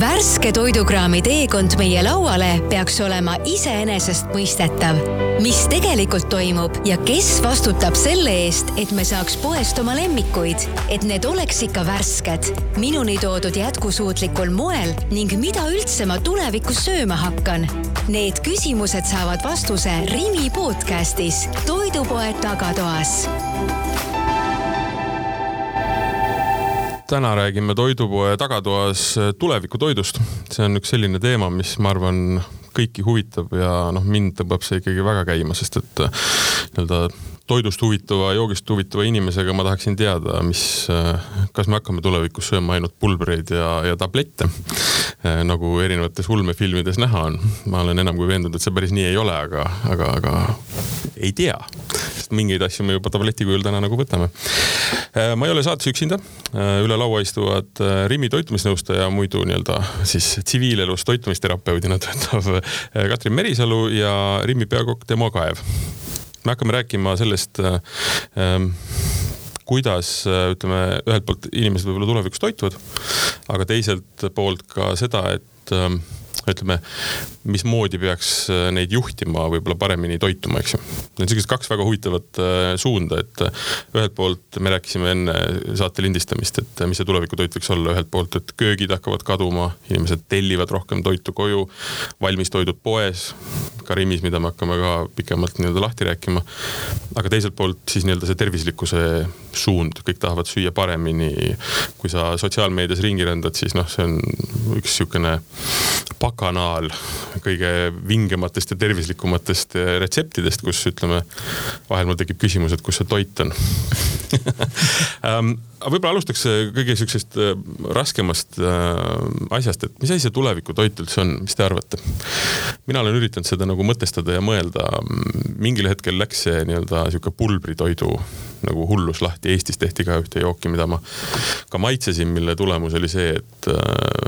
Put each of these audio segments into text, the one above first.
värske toidukraami teekond meie lauale peaks olema iseenesestmõistetav. mis tegelikult toimub ja kes vastutab selle eest, et me saaks poest oma lemmikuid, et need oleks ikka värsked, minuni toodud jätkusuutlikul moel ning mida üldse ma tulevikus sööma hakkan. Need küsimused saavad vastuse Rimi podcastis Toidupoe tagatoas täna räägime toidupoe tagatoas tulevikutoidust. see on üks selline teema, mis ma arvan, kõiki huvitab ja noh, mind tõmbab see ikkagi väga käima, sest et nii-öelda toidust huvituva, joogist huvituva inimesega ma tahaksin teada, mis, kas me hakkame tulevikus sööma ainult pulbreid ja, ja tablette, nagu erinevates ulmefilmides näha on. ma olen enam kui veendunud, et see päris nii ei ole, aga, aga, aga ei tea, sest mingeid asju me juba tableti kujul täna nagu võtame. ma ei ole saates üksinda, üle laua istuvad Rimi toitumisnõustaja, muidu nii-öelda siis tsiviilelus toitumisterapeudina töötav Katrin Merisalu ja Rimi peakokk Demo Kaev me hakkame rääkima sellest ähm, kuidas ütleme, ühelt poolt inimesed võib-olla tulevikus toituvad, aga teiselt poolt ka seda, et ähm, ütleme, mismoodi peaks äh, neid juhtima võib-olla paremini toituma, eks ju. Need on sellised kaks väga huvitavat äh, suunda, et äh, ühelt poolt me rääkisime enne saate lindistamist, et mis see tulevikutoit võiks olla, ühelt poolt, et köögid hakkavad kaduma, inimesed tellivad rohkem toitu koju, valmistoidud poes, ka Rimis, mida me hakkame ka pikemalt nii-öelda lahti rääkima. aga teiselt poolt siis nii-öelda see tervislikkuse suund, kõik tahavad süüa paremini. kui sa sotsiaalmeedias ringi rändad, siis noh, see on üks niisugune pakanaal kõige vingematest ja tervislikumatest retseptidest, kus ütleme, vahel mul tekib küsimus, et kus see toit on. Aga võib-olla alustaks äh, kõige siuksest äh, raskemast äh, asjast, et mis asi see tulevikutoit üldse on, mis te arvate? mina olen üritanud seda nagu mõtestada ja mõelda. mingil hetkel läks see nii-öelda sihuke pulbritoidu nagu hullus lahti, Eestis tehti ka ühte jooki, mida ma ka maitsesin, mille tulemus oli see, et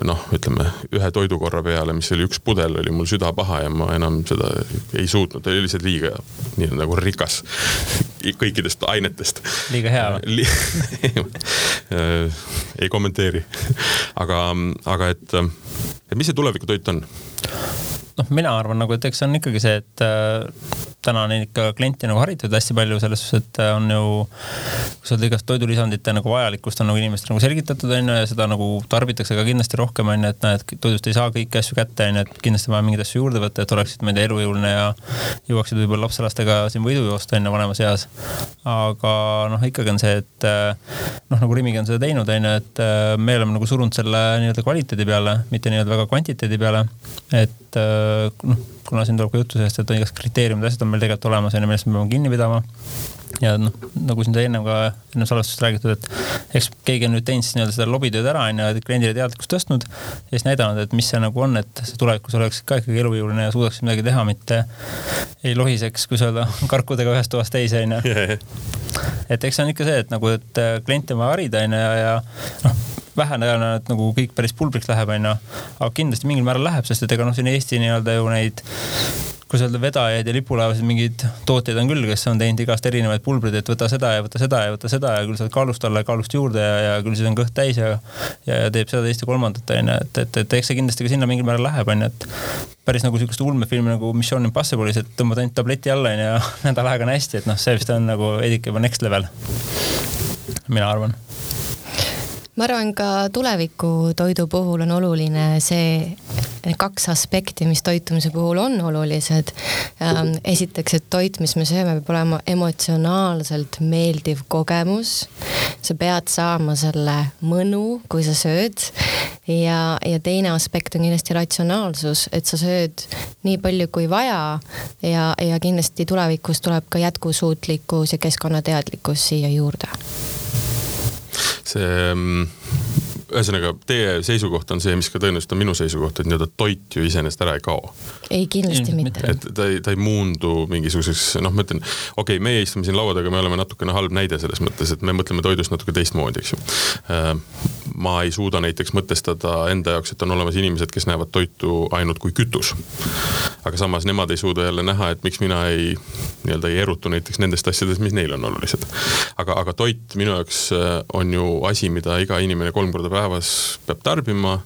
noh, ütleme ühe toidukorra peale, mis oli üks pudel, oli mul süda paha ja ma enam seda ei suutnud, oli lihtsalt liiga nii nagu rikas kõikidest ainetest. liiga hea või ei kommenteeri. aga, aga et, et mis see tulevikutoit on? Noh, mina arvan nagu, et eks see on ikkagi see, et äh, täna on ikka klienti nagu haritud hästi palju selles suhtes, et äh, on ju, kuidas öelda, igast toidulisandite nagu vajalikkust on nagu inimestele nagu selgitatud, on ju, ja seda nagu tarbitakse ka kindlasti rohkem, on ju, et näed, toidust ei saa kõiki asju kätte, on ju, et kindlasti vaja mingeid asju juurde võtta, et oleksid, ma ei tea, elujõuline ja jõuaksid võib-olla lapselastega siin võidu joosta, on ju, vanemas eas. aga noh, ikkagi on see, et äh, noh, nagu Rimigi on seda teinud, on ju, et me oleme nagu surunud selle nii-öelda kvaliteedi peale, mitte nii-öelda väga kvantiteedi peale. et noh, kuna siin tuleb ka juttu sellest, et on igast kriteeriumid, asjad on meil tegelikult olemas, on ju, millest me peame kinni pidama. Ja noh, nagu siin sai ennem ka enne salvestust räägitud, et eks keegi on nüüd teinud siis nii-öelda seda lobitööd ära, on ju, kliendile teadlikkust tõstnud. ja siis näidanud, et mis see nagu on, et see tulevikus oleks ka ikkagi elujõuline ja suudaks midagi teha, mitte ei lohiseks, kuidas öelda, karkudega ühest toast teise, on ju. et eks see on ikka see, et nagu, et kliente on vaja harida, on ju, ja, ja noh vähe tõenäoline, et nagu kõik päris pulbriks läheb, onju. aga kindlasti mingil määral läheb, sest et ega noh, siin Eesti nii-öelda ju neid kuidas öelda, vedajaid ja lipulaevasid, mingeid tootjaid on küll, kes on teinud igast erinevaid pulbreid, et võta seda ja võta seda ja võta seda ja küll saad kaalust alla ja kaalust juurde ja, ja küll siis on kõht täis ja, ja, ja teeb seda, teist ja kolmandat, onju. et, et, et eks see kindlasti ka sinna mingil määral läheb, onju, et päris nagu sihukest ulmefilmi nagu Mission Impossible'is, et tõmbad ainult tableti alla, onju, ja nädal aega on hästi, et noh, see vist on nagu veidike juba next level. mina arvan ma arvan, ka tuleviku toidu puhul on oluline see, kaks aspekti, mis toitumise puhul on olulised. Ähm, esiteks, et toit, mis me sööme, peab olema emotsionaalselt meeldiv kogemus. sa pead saama selle mõnu, kui sa sööd. ja, ja teine aspekt on kindlasti ratsionaalsus, et sa sööd nii palju kui vaja ja, ja kindlasti tulevikus tuleb ka jätkusuutlikkus ja keskkonnateadlikkus siia juurde see mm, ühesõnaga, teie seisukoht on see, mis ka tõenäoliselt on minu seisukoht, et nii-öelda toit ju iseenesest ära ei kao. ei, kindlasti mitte. et ta ei, ta ei muundu mingisuguseks, noh, ma ütlen, okei okay,, meie istume siin laua taga, me oleme natukene halb näide selles mõttes, et me mõtleme toidust natuke teistmoodi, eks ju. Äh, ma ei suuda näiteks mõtestada enda jaoks, et on olemas inimesed, kes näevad toitu ainult kui kütus. aga samas nemad ei suuda jälle näha, et miks mina ei, nii-öelda ei erutu näiteks nendest asjadest, mis neile on olulised. aga, aga toit minu jaoks äh, on ju asi, mida iga inimene kolm korda päevas peab tarbima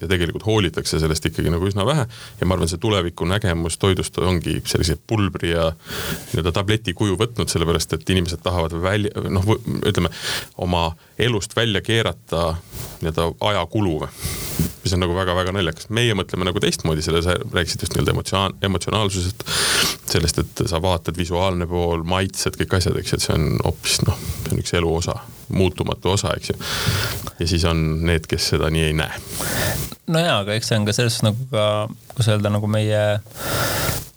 ja tegelikult hoolitakse sellest ikkagi nagu üsna vähe. ja ma arvan, see tuleviku nägemus toidust ongi sellise pulbri ja nii-öelda tableti kuju võtnud, sellepärast et inimesed tahavad välja, noh, ütleme oma elust välja keerata nii-öelda ajakulu mis on nagu väga-väga naljakas. meie mõtleme nagu teistmoodi, selle sa rääkisid just nii-öelda emotsioon, emotsionaalsusest, sellest, et sa vaatad visuaalne pool, maitsed, kõik asjad, eks ju, et see on hoopis noh, see on üks elu osa, muutumatu osa, eks ju. ja siis on need, kes seda nii ei näe. no jaa, aga eks see on ka selles suhtes nagu ka, kuidas öelda, nagu meie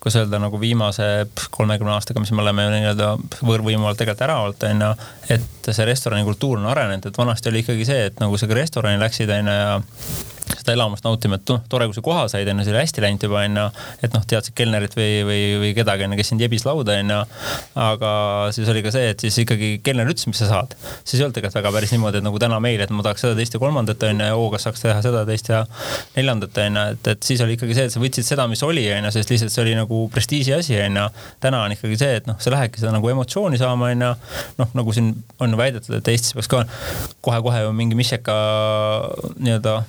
kuidas öelda, nagu viimase kolmekümne aastaga, mis me oleme nii-öelda võõrvõimu alt tegelikult ära olnud, on ju. et see restorani kultuur on arenenud, et vanasti oli ikkagi see, et nagu sa ka restorani läksid, on ju, ja seda elamust nautima, et noh, tore, kui sa koha said, onju, see oli hästi läinud juba, onju. et noh, teadsid kelnerit või, või, või kedagi, onju, kes sind jebis lauda, onju. aga siis oli ka see, et siis ikkagi kelner ütles, mis sa saad. siis ei olnud tegelikult väga päris niimoodi, et nagu täna meil, et ma tahaks seda, teist ja kolmandat, onju, ja oo, kas saaks teha seda, teist ja neljandat, onju. et, et siis oli ikkagi see, et sa võtsid seda, mis oli, onju, sest lihtsalt see oli nagu prestiiži asi, onju. täna on ikkagi see, et noh, sa lähedki seda nagu emotsiooni saama, onju. noh, nagu siin on väidetud, et Eestis peaks ka kohe-kohe mingi Micheka nii-öelda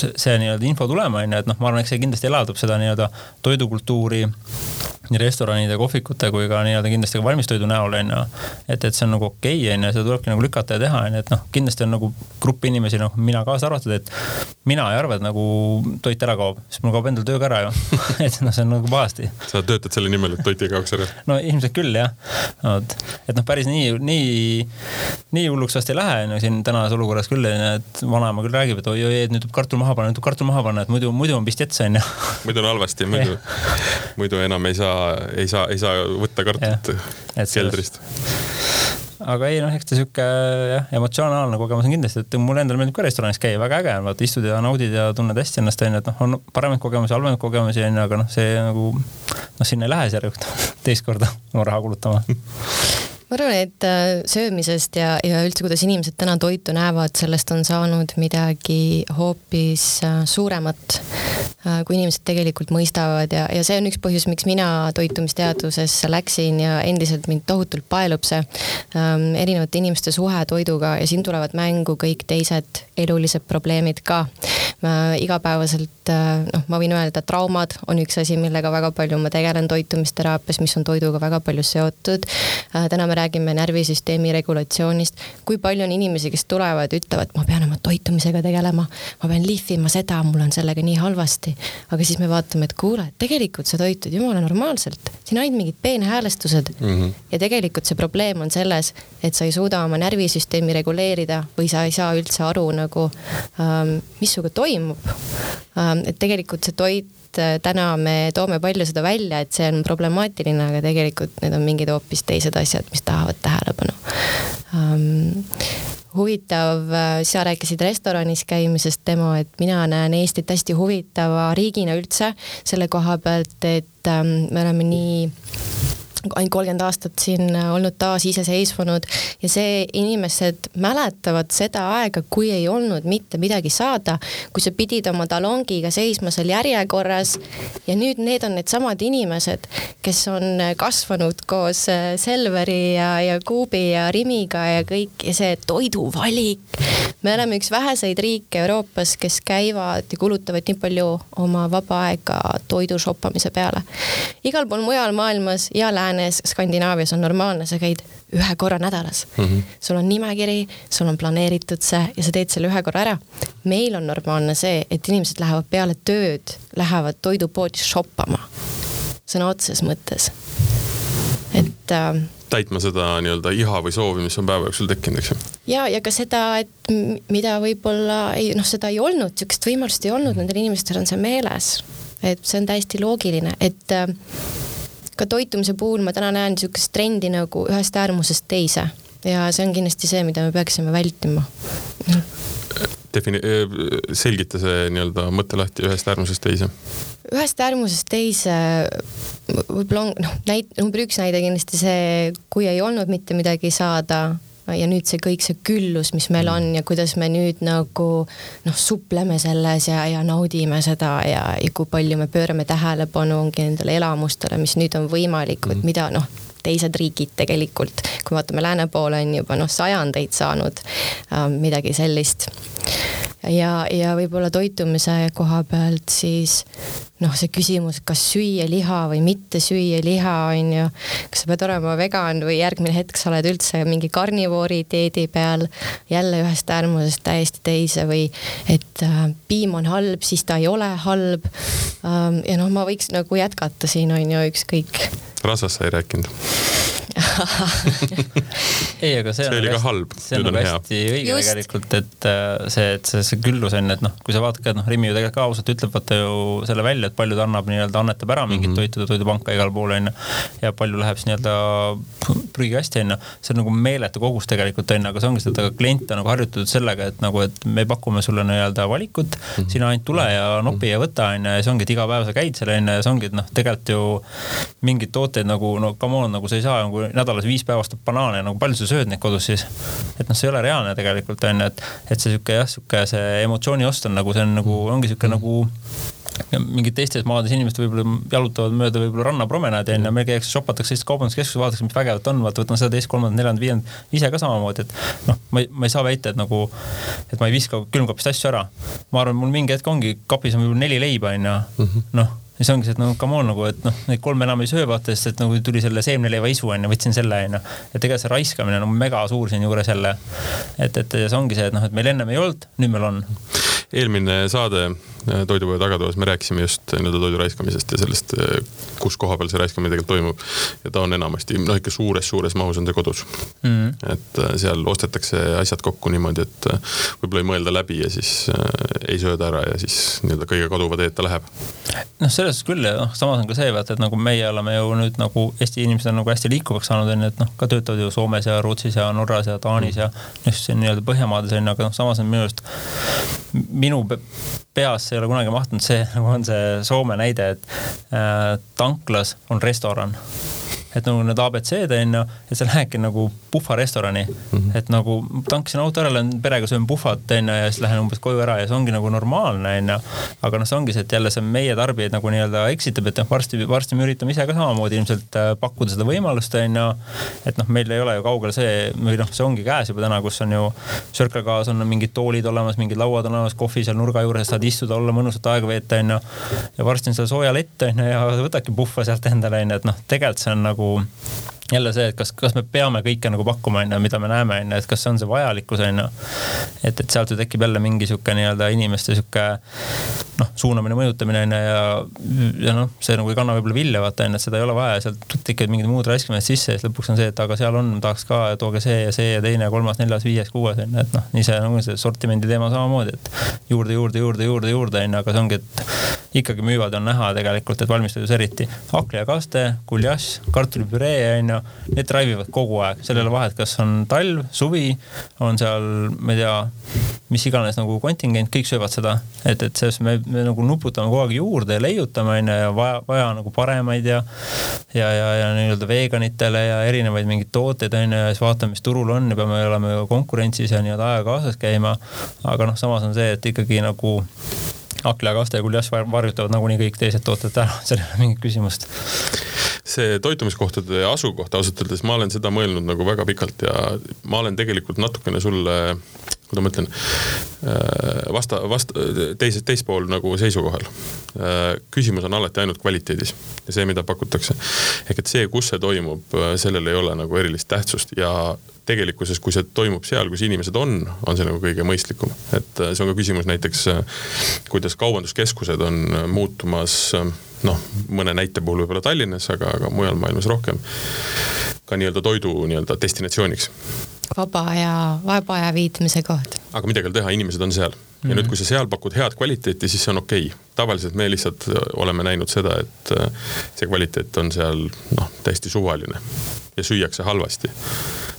see, nii-öelda info tulema, on ju, et noh, ma arvan, eks see kindlasti elavdab seda nii-öelda toidukultuuri nii restoranide, kohvikute kui ka nii-öelda kindlasti ka valmistoidu näol on ju. et, et see on nagu okei okay, on ju, seda tulebki nagu lükata ja teha on ju, et noh, kindlasti on nagu grupp inimesi, noh mina kaasa arvatud, et mina ei arva, et nagu toit ära kaob, sest mul kaob endal töö ka ära ju et noh, see on nagu pahasti. sa töötad selle nimel, et toit ei kaoks ära? no ilmselt küll jah, vot, et noh, päris nii, nii, nii hulluks vast ei lähe on ju siin tänases olukorras küll, et vanaema küll räägib, et oi-oi, et nüüd tuleb kartul maha panna, nüüd tuleb kartul maha panna, et muidu, muidu on vist jets on ju. muidu on halvasti, muidu, muidu enam ei saa, ei saa, ei saa võtta kartulit keldrist. Aga ei noh, eks ta sihuke jah, emotsionaalne kogemus on kindlasti, et mulle endale meeldib ka restoranis käia, väga äge on, vaata istud ja naudid ja tunned hästi ennast onju, et noh, on paremaid kogemusi, halvemaid kogemusi onju, aga noh, see nagu noh, sinna ei lähe järelikult teist korda oma raha kulutama ma arvan, et äh, söömisest ja, ja üldse, kuidas inimesed täna toitu näevad, sellest on saanud midagi hoopis äh, suuremat, äh, kui inimesed tegelikult mõistavad ja, ja see on üks põhjus, miks mina toitumisteadusesse läksin ja endiselt mind tohutult paelub see ähm, erinevate inimeste suhe toiduga ja siin tulevad mängu kõik teised elulised probleemid ka äh,. igapäevaselt noh, ma võin öelda, traumad on üks asi, millega väga palju ma tegelen toitumisteraapias, mis on toiduga väga palju seotud täna me räägime närvisüsteemi regulatsioonist, kui palju on inimesi, kes tulevad, ütlevad, ma pean oma toitumisega tegelema, ma pean lihvima seda, mul on sellega nii halvasti. aga siis me vaatame, et kuule, tegelikult sa toitud jumala normaalselt, siin ainult mingid peenhäälestused mm. -hmm. ja tegelikult see probleem on selles, et sa ei suuda oma närvisüsteemi reguleerida või sa ei saa üldse aru nagu ähm,, mis sinuga toimub ähm,. et tegelikult see toit et äh, täna me toome palju seda välja, et see on problemaatiline, aga tegelikult need on mingid hoopis teised asjad, mis tahavad tähelepanu. Um, huvitav, äh, sa rääkisid restoranis käimisest, Temo, et mina näen Eestit hästi huvitava riigina üldse selle koha pealt, et ähm, me oleme nii ainult kolmkümmend aastat siin olnud taasiseseisvunud ja see, inimesed mäletavad seda aega, kui ei olnud mitte midagi saada, kui sa pidid oma talongiga seisma seal järjekorras ja nüüd need on needsamad inimesed, kes on kasvanud koos äh, Selveri ja, ja Kuubi ja Rimiga ja kõik ja see toiduvalik. me oleme üks väheseid riike Euroopas, kes käivad ja kulutavad nii palju oma vaba aega toidu shoppamise peale. igal pool mujal maailmas ja lääne läänes, Skandinaavias on normaalne, sa käid ühe korra nädalas mm. -hmm. sul on nimekiri, sul on planeeritud see ja sa teed selle ühe korra ära. meil on normaalne see, et inimesed lähevad peale tööd, lähevad toidupoodi shoppama. sõna otseses mõttes. et äh, täitma seda nii-öelda iha või soovi, mis on päeva jooksul tekkinud, eks ju. ja, ja ka seda, et mida võib-olla ei, noh, seda ei olnud, sihukest võimalust ei olnud, nendel inimestel on see meeles. et see on täiesti loogiline, et äh, ka toitumise puhul ma täna näen niisugust trendi nagu ühest äärmusest teise ja see on kindlasti see, mida me peaksime vältima. Defini-, selgita see nii-öelda mõte lahti ühest äärmusest teise. ühest äärmusest teise võib-olla on noh, näit-, number üks näide kindlasti see, kui ei olnud mitte midagi saada ja nüüd see kõik see küllus, mis meil on ja kuidas me nüüd nagu noh, supleme selles ja, ja naudime seda ja, ja kui palju me pöörame tähelepanu ongi nendele elamustele, mis nüüd on võimalikud mm., mida noh, teised riigid tegelikult, kui vaatame lääne poole, on juba noh, sajandeid saanud äh, midagi sellist ja, ja võib-olla toitumise koha pealt siis noh, see küsimus, kas süüa liha või mitte süüa liha, on ju. kas sa pead olema vegan või järgmine hetk sa oled üldse mingi karnivoori dieedi peal, jälle ühest äärmusest täiesti teise või et äh, piim on halb, siis ta ei ole halb ähm,. ja noh, ma võiks nagu jätkata siin on ju ükskõik. rasvast sa ei rääkinud ei, aga see, see on oli ka halb, see on nüüd on nagu hea. hästi õige tegelikult, et äh, see, et see, see küllus on, et noh, kui sa vaatad ka, et noh, Rimi ju tegelikult ka ausalt ütleb vaata ju selle välja, et palju ta annab nii-öelda, annetab ära mingit mm Mhm. -hmm. toitu toidupanka igale poole onju. ja palju läheb siis nii-öelda prügikasti onju. see on nagu meeletu kogus tegelikult onju, aga see ongi seda, et klient on nagu harjutatud sellega, et nagu, et me pakume sulle nii-öelda valikut mm, Mhm. -hmm. sina ainult tule ja nopi ja võta onju ja see ongi, et iga päev sa käid seal onju ja see ongi, et noh, tegelikult ju mingeid tooteid nagu no come on, nagu sa ei saa nagu nädalas viis päeva ostad banaane, nagu palju sa sööd neid kodus siis? et noh, see ei ole reaalne tegelikult onju, et, et see sihuke jah, sihuke see emotsiooni ost on nagu see on nagu ongi sihuke nagu mingid teistes maades inimesed võib-olla jalutavad mööda võib-olla rannapromenaadi onju, meil käiakse, shopatakse lihtsalt kaubanduskeskuses, vaadatakse, mis vägevat on, vaata võtan seda teist, kolmandat, neljandat, viiendat, ise ka samamoodi, et noh, ma ei, ma ei saa väita, et nagu, et ma ei viska külmkapist asju ära. ma arvan, mul mingi hetk ongi, kapis on võib-olla neli leiba onju, noh see ongi see, et no come on nagu, et noh, neid kolme enam ei söö vaata, sest et nagu tuli selle seemneleiva isu onju, võtsin selle onju. ja tegelikult see raiskamine on mega suur siinjuures jälle. et, et ja see ongi see, et noh, et meil ennem ei olnud, nüüd meil on. Eelmine saade äh, Toidupoe tagatoas me rääkisime just nii-öelda toidu raiskamisest ja sellest, äh, kus koha peal see raiskamine tegelikult toimub. ja ta on enamasti, noh ikka suures-suures mahus on see kodus mm. -hmm. et äh, seal ostetakse asjad kokku niimoodi, et võib-olla ei mõelda läbi ja siis äh, ei sööda ära ja siis nii-öelda kõige kaduva teed ta läheb. noh, selles suhtes küll ja noh, samas on ka see vaata, et nagu meie oleme ju nüüd nagu Eesti inimesed on nagu hästi liikuvaks saanud onju, et noh, ka töötavad ju Soomes ja Rootsis ja Norras ja Taanis ja noh, siin nii-öelda Põhjamaades onju, aga noh, samas on minu arust minu pe- peas ei ole kunagi mahtunud see, nagu on see Soome näide, et äh, tanklas on restoran et nagu need abc-d onju, et sa lähedki nagu puhvarestorani mm. -hmm. et nagu tankisin auto ära, lähen perega söön puhvat onju ja siis lähen umbes koju ära ja see ongi nagu normaalne onju. aga noh, see ongi see, et jälle see meie tarbijaid nagu nii-öelda eksitab, et noh, varsti, varsti me üritame ise ka samamoodi ilmselt äh, pakkuda seda võimalust onju. et noh, meil ei ole ju kaugel see või noh, see ongi käes juba täna, kus on ju Circle K-s on mingid toolid olemas, mingid lauad on olemas, kohvi seal nurga juures saad istuda, olla mõnusat aega veeta onju. ja varsti on seal sooja lett onju ja võtadki puhva sealt endale onju, et noh, tegelikult see on nagu nagu jälle see, et kas, kas me peame kõike nagu pakkuma, onju, mida me näeme, onju, et kas see on see vajalikkus, onju. et, et sealt ju tekib jälle mingi sihuke nii-öelda inimeste sihuke noh, suunamine, mõjutamine onju ja, ja noh, see nagu ei kanna võib-olla vilja, vaata onju, et seda ei ole vaja, sealt tekivad mingid muud raiskamised sisse ja siis lõpuks on see, et aga seal on, tahaks ka, tooge see ja see ja teine, kolmas, neljas, viies, kuues onju, et noh, nii see nagu see sortimendi teema samamoodi, et juurde, juurde, juurde, juurde, juurde onju, aga see ongi, et ikkagi müüvad, on näha tegelikult, et valmistatud eriti. hakkliakaste, guljass, kartulipüree onju, need drive ivad kogu aeg, seal ei ole vahet, kas on talv, suvi, on seal, ma ei tea, mis iganes nagu kontingent, kõik söövad seda. et, et selles me, me nagu nuputame kogu aeg juurde ja leiutame onju ja vaja, vaja nagu paremaid ja ja, ja, ja nii-öelda veganitele ja erinevaid mingeid tooteid onju ja siis vaatame, mis turul on ja peame olema ju konkurentsis ja nii-öelda ajaga kaasas käima. aga noh, samas on see, et ikkagi nagu hakkliakaste ja kuljass varjutavad nagunii kõik teised tooted ära, seal ei ole mingit küsimust. See toitumiskohtade asukoht ausalt öeldes, ma olen seda mõelnud nagu väga pikalt ja ma olen tegelikult natukene sulle, kuidas ma ütlen, vasta, vasta, teise, teispool nagu seisukohal. küsimus on alati ainult kvaliteedis ja see, mida pakutakse. ehk et see, kus see toimub, sellel ei ole nagu erilist tähtsust ja tegelikkuses, kui see toimub seal, kus inimesed on, on see nagu kõige mõistlikum. et see on ka küsimus näiteks, kuidas kaubanduskeskused on muutumas noh, mõne näite puhul võib-olla Tallinnas, aga, aga mujal maailmas rohkem. ka nii-öelda toidu nii-öelda destinatsiooniks. Vaba aja, vaba aja viitmise koht. aga midagi ei ole teha, inimesed on seal. ja mm -hmm. nüüd, kui sa seal pakud head kvaliteeti, siis see on okei okay. tavaliselt me lihtsalt oleme näinud seda, et see kvaliteet on seal noh, täiesti suvaline ja süüakse halvasti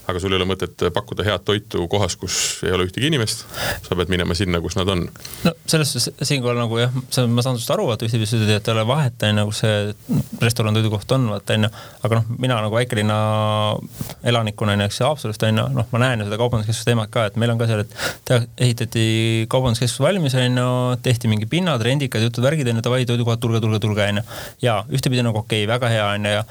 aga sul ei ole mõtet pakkuda head toitu kohas, kus ei ole ühtegi inimest. sa pead minema sinna, kus nad on. no selles suhtes siinkohal nagu jah, ma saan sinust aru, vaata ühtepidi ütled, et ei ole vahet, onju, kus see restoran, toidukoht on, vaata onju. aga noh, mina nagu väikelinna elanikuna onju, eks Haapsalust onju, noh, ma näen ju seda kaubanduskeskuse teemat ka, et meil on ka seal, et ehitati kaubanduskeskus valmis onju, tehti mingi pinnad, rendikad, jutud, värgid onju, davai, toidukohad, tulge, tulge, tulge onju. ja ühtepidi nagu okei okay,, väga hea onju ja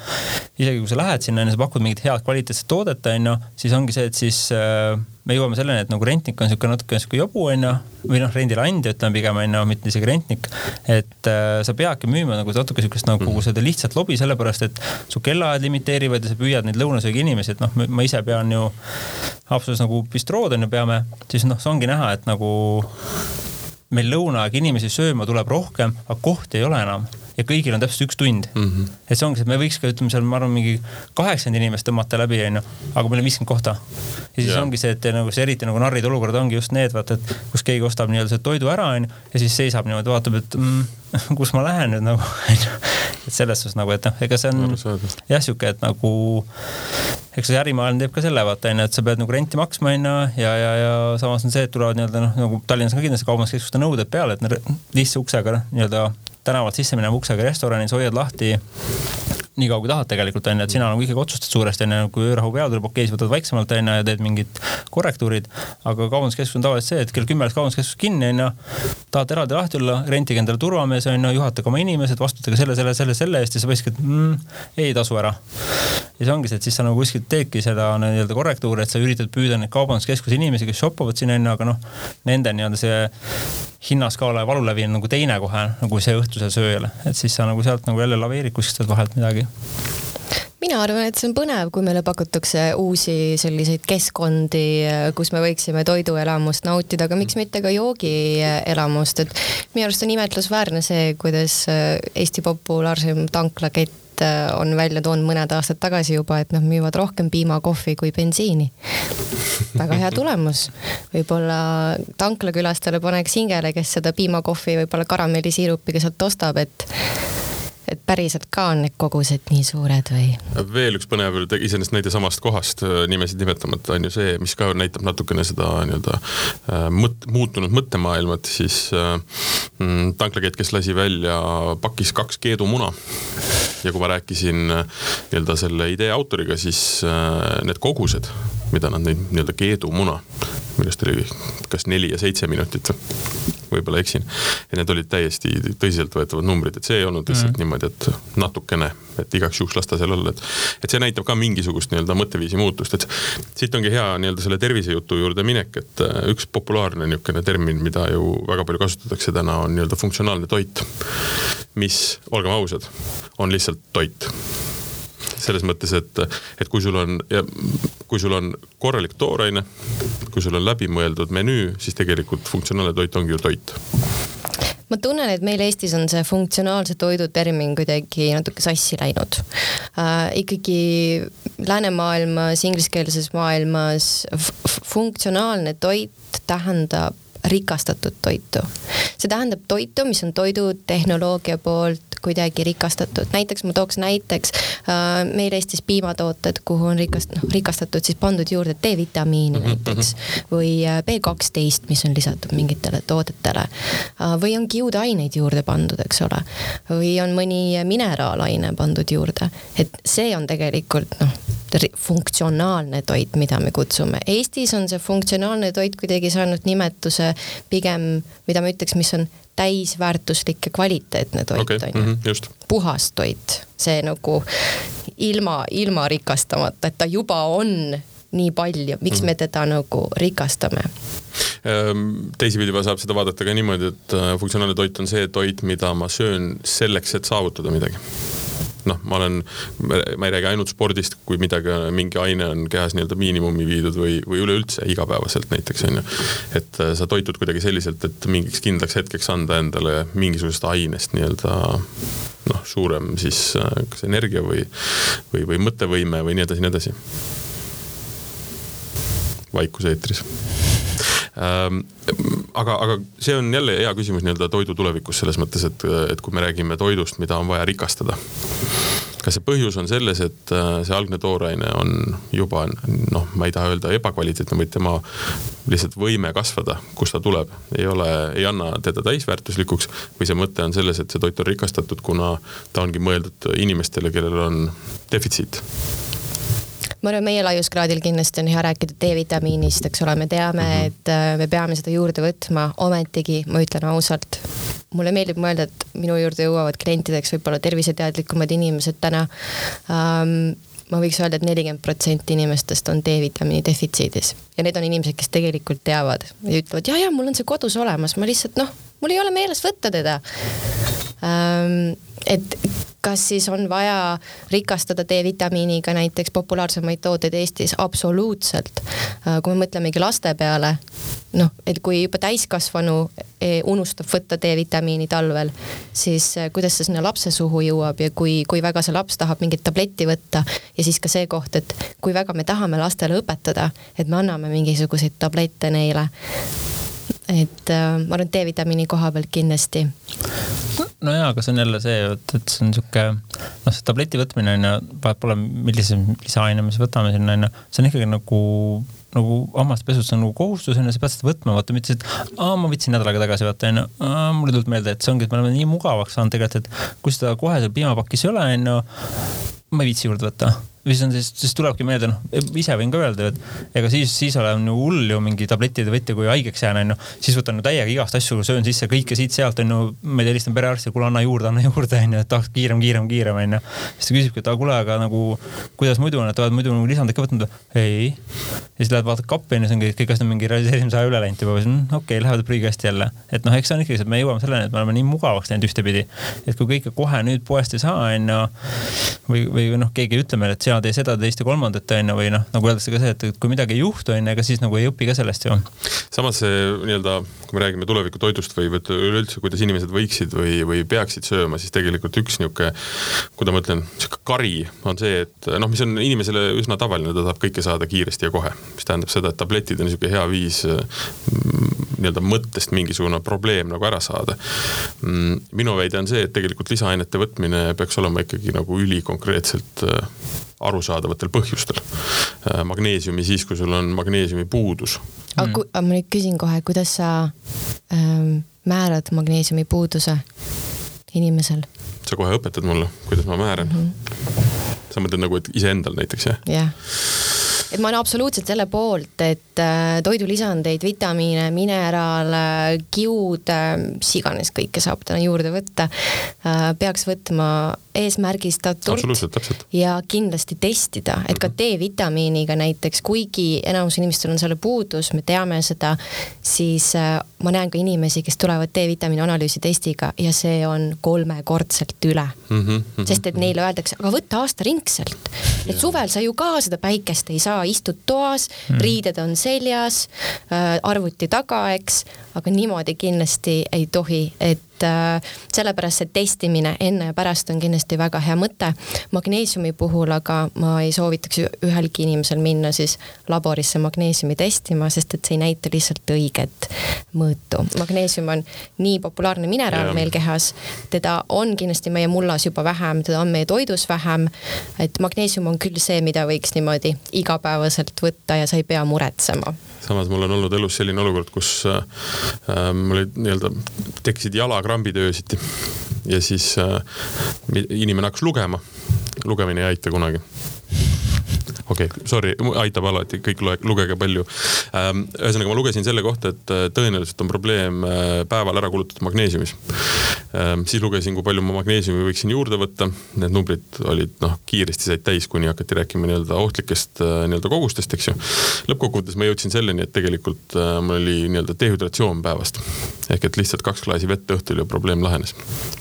isegi kui sa lähed sinna onju, sa pakud mingit head kvaliteetset toodet onju siis ongi see, et siis äh, me jõuame selleni, et nagu rentnik on sihuke natuke sihuke jobu onju või noh, rendileandja ütleme pigem onju, mitte isegi rentnik. et äh, sa peadki müüma nagu natuke sihukest nagu mm. seda lihtsat lobi, sellepärast et su kellaajad limiteerivad ja sa püüad neid lõunasöögi inimesi, et noh, ma ise pean ju Haapsalus nagu bistrood on ju, peame, siis noh, see ongi näha, et nagu meil lõunaaeg inimesi sööma tuleb rohkem, aga kohti ei ole enam ja kõigil on täpselt üks tund mm. -hmm. et see ongi see, et me võiks ka ütleme seal, ma arvan, mingi kaheksakümmend inimest tõmmata läbi, onju, aga meil on viiskümmend kohta. ja siis ja. ongi see, et nagu see eriti nagu narrid olukorrad ongi just need, vaata, et kus keegi ostab nii-öelda selle toidu ära, onju, ja siis seisab niimoodi, vaatab, et mm, kus ma lähen nüüd nagu, onju. et selles suhtes nagu, et noh, ega see on jah, sihuke, et nagu eks see ärimaailm teeb ka selle vaata onju, et sa pead nagu renti maksma onju ja, ja, ja samas on see, et tulevad nii-öelda noh, nagu Tallinnas ka kindlasti kaubanduskeskuste nõuded peale, et lihtsa uksega nii-öelda tänavalt sisse mineva uksega restoranis hoiad lahti nii kaua kui tahad tegelikult onju, et sina nagu ikkagi otsustad suuresti onju, kui öörahu peale tuleb, okei, siis võtad vaiksemalt onju ja teed mingid korrektuurid. aga kaubanduskeskus on tavaliselt see, et kell kümme läheks kaubanduskeskus kinni onju. tahad eraldi lahti olla, rentige endale turvamees onju, juhatage oma inimesed, vastutage selle, selle, selle, selle eest ja sa võiksid mm,, ei tasu ära. ja see ongi see, et siis sa nagu kuskilt teedki seda nii-öelda korrektuuri, et sa üritad püüda neid kaubanduskeskuse inimesi, kes shop ivad siin onju, aga noh, nende nii-öelda see hinnaskaala ja valulävi on nagu teine kohe nagu see õhtusel sööjal, et siis sa nagu sealt nagu jälle laveerid kuskilt vahelt midagi mina arvan, et see on põnev, kui meile pakutakse uusi selliseid keskkondi, kus me võiksime toiduelamust nautida, aga miks mitte ka joogielamust, et minu arust on imetlusväärne see, kuidas Eesti populaarseim tanklakett Äh, on välja toonud mõned aastad tagasi juba, et nad müüvad rohkem piimakohvi kui bensiini. väga hea tulemus. võib-olla tanklakülastele paneks hingele, kes seda piimakohvi võib-olla karamellisiirupiga sealt ostab, et et päriselt ka on need kogused nii suured või? veel üks põnev, iseenesest näide samast kohast, äh, nimesid nimetamata, on ju see, mis ka näitab natukene seda nii-öelda äh, mõt-, muutunud mõttemaailmat, siis äh, mm, tanklakett, kes lasi välja pakis kaks keedumuna. ja kui ma rääkisin nii-öelda selle idee autoriga, siis need kogused, mida nad neid nii-öelda keedumuna, millest oli kas neli ja seitse minutit võib-olla eksin. ja need olid täiesti tõsiseltvõetavad numbrid, et see ei olnud lihtsalt mm niimoodi, et natukene, et igaks juhuks las ta seal olla, et. et see näitab ka mingisugust nii-öelda mõtteviisi muutust, et siit ongi hea nii-öelda selle tervisejutu juurde minek, et äh, üks populaarne niisugune termin, mida ju väga palju kasutatakse täna, on nii-öelda funktsionaalne toit. mis, olgem ausad, on lihtsalt toit selles mõttes, et, et kui sul on, kui sul on korralik tooraine, kui sul on läbimõeldud menüü, siis tegelikult funktsionaalne toit ongi ju toit ma tunnen, et meil Eestis on see funktsionaalse toidu termin kuidagi natuke sassi läinud äh,. ikkagi läänemaailmas, ingliskeelses maailmas funktsionaalne toit tähendab rikastatud toitu. see tähendab toitu, mis on toidutehnoloogia poolt kuidagi rikastatud, näiteks ma tooks näiteks äh, meil Eestis piimatooted, kuhu on rikast-, noh rikastatud siis pandud juurde D-vitamiini mhm, näiteks mhm. või äh, B kaksteist, mis on lisatud mingitele toodetele äh,. või on kiudaineid juurde pandud, eks ole. või on mõni mineraalaine pandud juurde, et see on tegelikult noh, funktsionaalne toit, mida me kutsume. Eestis on see funktsionaalne toit kuidagi saanud nimetuse pigem, mida ma ütleks, mis on täisväärtuslik ja kvaliteetne toit okay. on ju mm -hmm,. puhas toit, see nagu ilma, ilma rikastamata, et ta juba on nii palju, miks mm me teda nagu rikastame? Ehm, teisipidi saab seda vaadata ka niimoodi, et äh, funktsionaalne toit on see toit, mida ma söön selleks, et saavutada midagi noh, ma olen, ma ei räägi ainult spordist, kui midagi, mingi aine on kehas nii-öelda miinimumi viidud või, või üleüldse igapäevaselt näiteks on ju. et äh, sa toitud kuidagi selliselt, et mingiks kindlaks hetkeks anda endale mingisugusest ainest nii-öelda noh, suurem siis äh, kas energia või, või, või mõttevõime või nii edasi, nii edasi. vaikus eetris ähm, aga, aga see on jälle hea küsimus nii-öelda toidu tulevikus selles mõttes, et, et kui me räägime toidust, mida on vaja rikastada. kas see põhjus on selles, et äh, see algne tooraine on juba noh, ma ei taha öelda ebakvaliteetne, vaid tema lihtsalt võime kasvada, kust ta tuleb, ei ole, ei anna teda täisväärtuslikuks. või see mõte on selles, et see toit on rikastatud, kuna ta ongi mõeldud inimestele, kellel on defitsiit ma arvan, meie laiuskraadil kindlasti on hea rääkida D-vitamiinist, eks ole, me teame -hmm. et äh, me peame seda juurde võtma, ometigi ma ütlen ausalt, mulle meeldib mõelda, et minu juurde jõuavad klientideks võib-olla terviseteadlikumad inimesed täna ähm, ma võiks öelda et, et nelikümmend protsenti inimestest on D-vitamiini defitsiidis ja need on inimesed, kes tegelikult teavad ja ütlevad ja, ja mul on see kodus olemas, ma lihtsalt noh, mul ei ole meeles võtta teda ähm,. Et kas siis on vaja rikastada D-vitamiiniga näiteks populaarsemaid tooteid Eestis? absoluutselt. Äh, kui me mõtlemegi laste peale, noh, et kui juba täiskasvanu e, unustab võtta D-vitamiini talvel, siis äh, kuidas see sinna lapse suhu jõuab ja kui, kui väga see laps tahab mingit tabletti võtta ja siis ka see koht, et kui väga me tahame lastele õpetada, et me anname mingisuguseid tablette neile et äh, ma arvan, et D-vitamiini koha pealt kindlasti. no jaa, aga see on jälle see, et, et see on sihuke, noh, see tableti võtmine on ju, vahet pole, millise lisaaine me siis võtame sinna on ju, see on ikkagi nagu nagu hammaspesus on nagu kohustus onju, sa pead seda võtma, vaata mitte see, et aa, ma võtsin nädal aega tagasi, vaata onju, mul ei tulnud meelde, et see ongi, et me oleme nii mugavaks saanud tegelikult, et kui seda kohe seal piimapakis ei ole onju, ma ei viitsi juurde võtta siis on siis, siis tulebki meelde, noh, ise võin ka öelda, et ega siis, siis olen ju hull ju mingi tablettide võtja, kui haigeks jään, onju. siis võtan ju täiega igast asju, söön sisse kõike siit-sealt, onju. ma ei tea, helistan perearsti, kuule anna juurde, anna juurde, onju, et tahaks kiirem, kiirem, kiirem, onju. siis ta küsibki, et aga kuule, aga nagu kuidas muidu on, et oled muidu nagu lisandit ka võtnud? ei. ja siis lähed vaatad kappi onju, see ongi kõik asjad on mingi esimese aja üle läinud juba, siis mm, okei okay,, lähevad prügikasti jälle. et noh, eks see on ikkagi see, et me jõuame selleni, et me oleme nii mugavaks läinud ühtepidi. et kui kõike kohe nüüd poest ei saa, onju. või, või noh, keegi ei ütle meile, et sina tee seda, teist ja kolmandat kolmandat onju või noh, nagu öeldakse ka see, et kui midagi ei juhtu onju, ega siis nagu ei õpi ka sellest ju. samas nii-öelda, kui me räägime tulevikutoidust või üleüldse, kuidas inimesed võiksid või, või peaksid sööma, siis tegelikult üks niisugune, kuidas ma ütlen, sihuke kari on see, et noh, mis on inimesele üsna tavaline, ta tahab kõike saada kiiresti ja kohe. mis tähendab seda, et tabletid on niisugune hea viis mm, nii-öelda mõttest mingisugune probleem nagu ära saada. Mm, minu väide on see, et tegelikult lisaainete võtmine peaks olema ikkagi nagu ülikonkreetselt arusaadavatel põhjustel. Äh, magneesiumi siis, kui sul on magneesiumi puudus. aga mm. ma nüüd küsin kohe, kuidas sa ähm, määrad magneesiumi puuduse inimesel? sa kohe õpetad mulle, kuidas ma määran mm. -hmm. sa mõtled nagu, et iseendal näiteks jah? jah et ma olen absoluutselt selle poolt, et äh, toidulisandeid, vitamiine, mineraale, kiude, mis iganes kõike saab täna juurde võtta, äh, peaks võtma eesmärgistatult ja kindlasti testida, et ka mhm. D-vitamiiniga näiteks, kuigi enamus inimestel on selle puudus, me teame seda, siis äh, ma näen ka inimesi, kes tulevad D-vitamiini analüüsi testiga ja see on kolmekordselt üle mm. -hmm. sest et neile öeldakse, aga võta aastaringselt, et suvel sa ju ka seda päikest ei saa, istud toas mm., riided on seljas, äh, arvuti taga, eks, aga niimoodi kindlasti ei tohi, et et äh, sellepärast see testimine enne ja pärast on kindlasti väga hea mõte. magneesiumi puhul aga ma ei soovitaks ühelgi inimesel minna siis laborisse magneesiumi testima, sest et see ei näita lihtsalt õiget mõõtu. magneesium on nii populaarne mineraal meil kehas, teda on kindlasti meie mullas juba vähem, teda on meie toidus vähem. et magneesium on küll see, mida võiks niimoodi igapäevaselt võtta ja sa ei pea muretsema samas mul on olnud elus selline olukord, kus äh, äh mul olid nii-öelda, tekkisid jalakrambid öösiti ja siis äh, inimene hakkas lugema. lugemine ei aita kunagi okei okay,, sorry, aitab alati, kõik loe, lugege palju. Ähm, ühesõnaga, ma lugesin selle kohta, et äh, tõenäoliselt on probleem äh, päeval ära kulutatud magneesiumis. Ähm, siis lugesin, kui palju ma magneesiumi võiksin juurde võtta. Need numbrid olid noh, kiiresti said täis, kuni hakati rääkima nii-öelda ohtlikest äh, nii-öelda kogustest, eks ju. lõppkokkuvõttes ma jõudsin selleni, et tegelikult mul oli nii-öelda dehüdratsioon päevast. ehk et lihtsalt kaks klaasi vett õhtul ja probleem lahenes.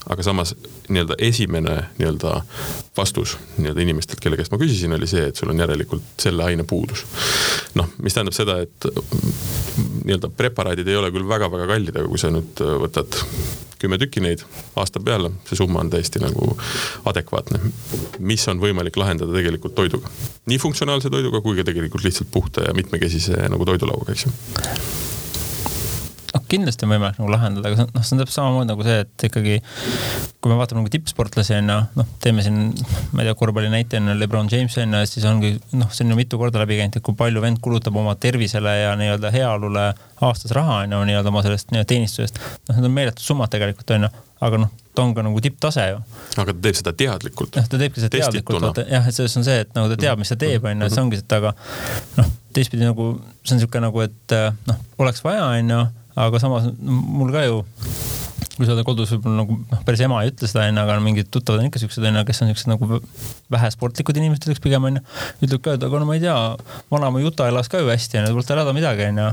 aga samas nii-öelda esimene nii-öelda vastus nii-öelda inimestelt, kelle käest ma küsisin, oli see, et sul on järelikult järelikult selle aine puudus. noh, mis tähendab seda, et nii-öelda preparaadid ei ole küll väga-väga kallid, aga kui sa nüüd võtad kümme tükki neid aasta peale, see summa on täiesti nagu adekvaatne. mis on võimalik lahendada tegelikult toiduga, nii funktsionaalse toiduga kui ka tegelikult lihtsalt puhta ja mitmekesise nagu toidulauaga, eks ju kindlasti on võimalik nagu lahendada, aga noh, see on täpselt samamoodi nagu see, et ikkagi kui me vaatame nagu tippsportlasi on ju, noh, teeme siin, ma ei tea, korvpalli näite on Lebron James on ju, siis ongi noh, see on ju mitu korda läbi käinud, et kui palju vend kulutab oma tervisele ja nii-öelda heaolule aastas raha on ju nii-öelda oma sellest nii teenistusest. noh, need on meeletud summad tegelikult on ju, aga noh, ta on ka nagu tipptase ju. aga ta teeb seda teadlikult. jah, ta teebki seda teadlikult, vaata jah, et selles on see, et nagu ta teab, mis ta teeb, on ju, et see ongi et aga noh, teistpidi nagu see on niisugune nagu, et noh, oleks vaja, on ju aga samas mul ka ju kui sa oled kodus võib-olla nagu noh, päris ema ei ütle seda onju, aga mingid tuttavad on ikka siuksed onju, kes on siuksed nagu vähesportlikud inimesed ütleks pigem onju. ütleb ka, et aga no ma ei tea, vanaema Juta elas ka ju hästi onju, polnud tal häda midagi onju.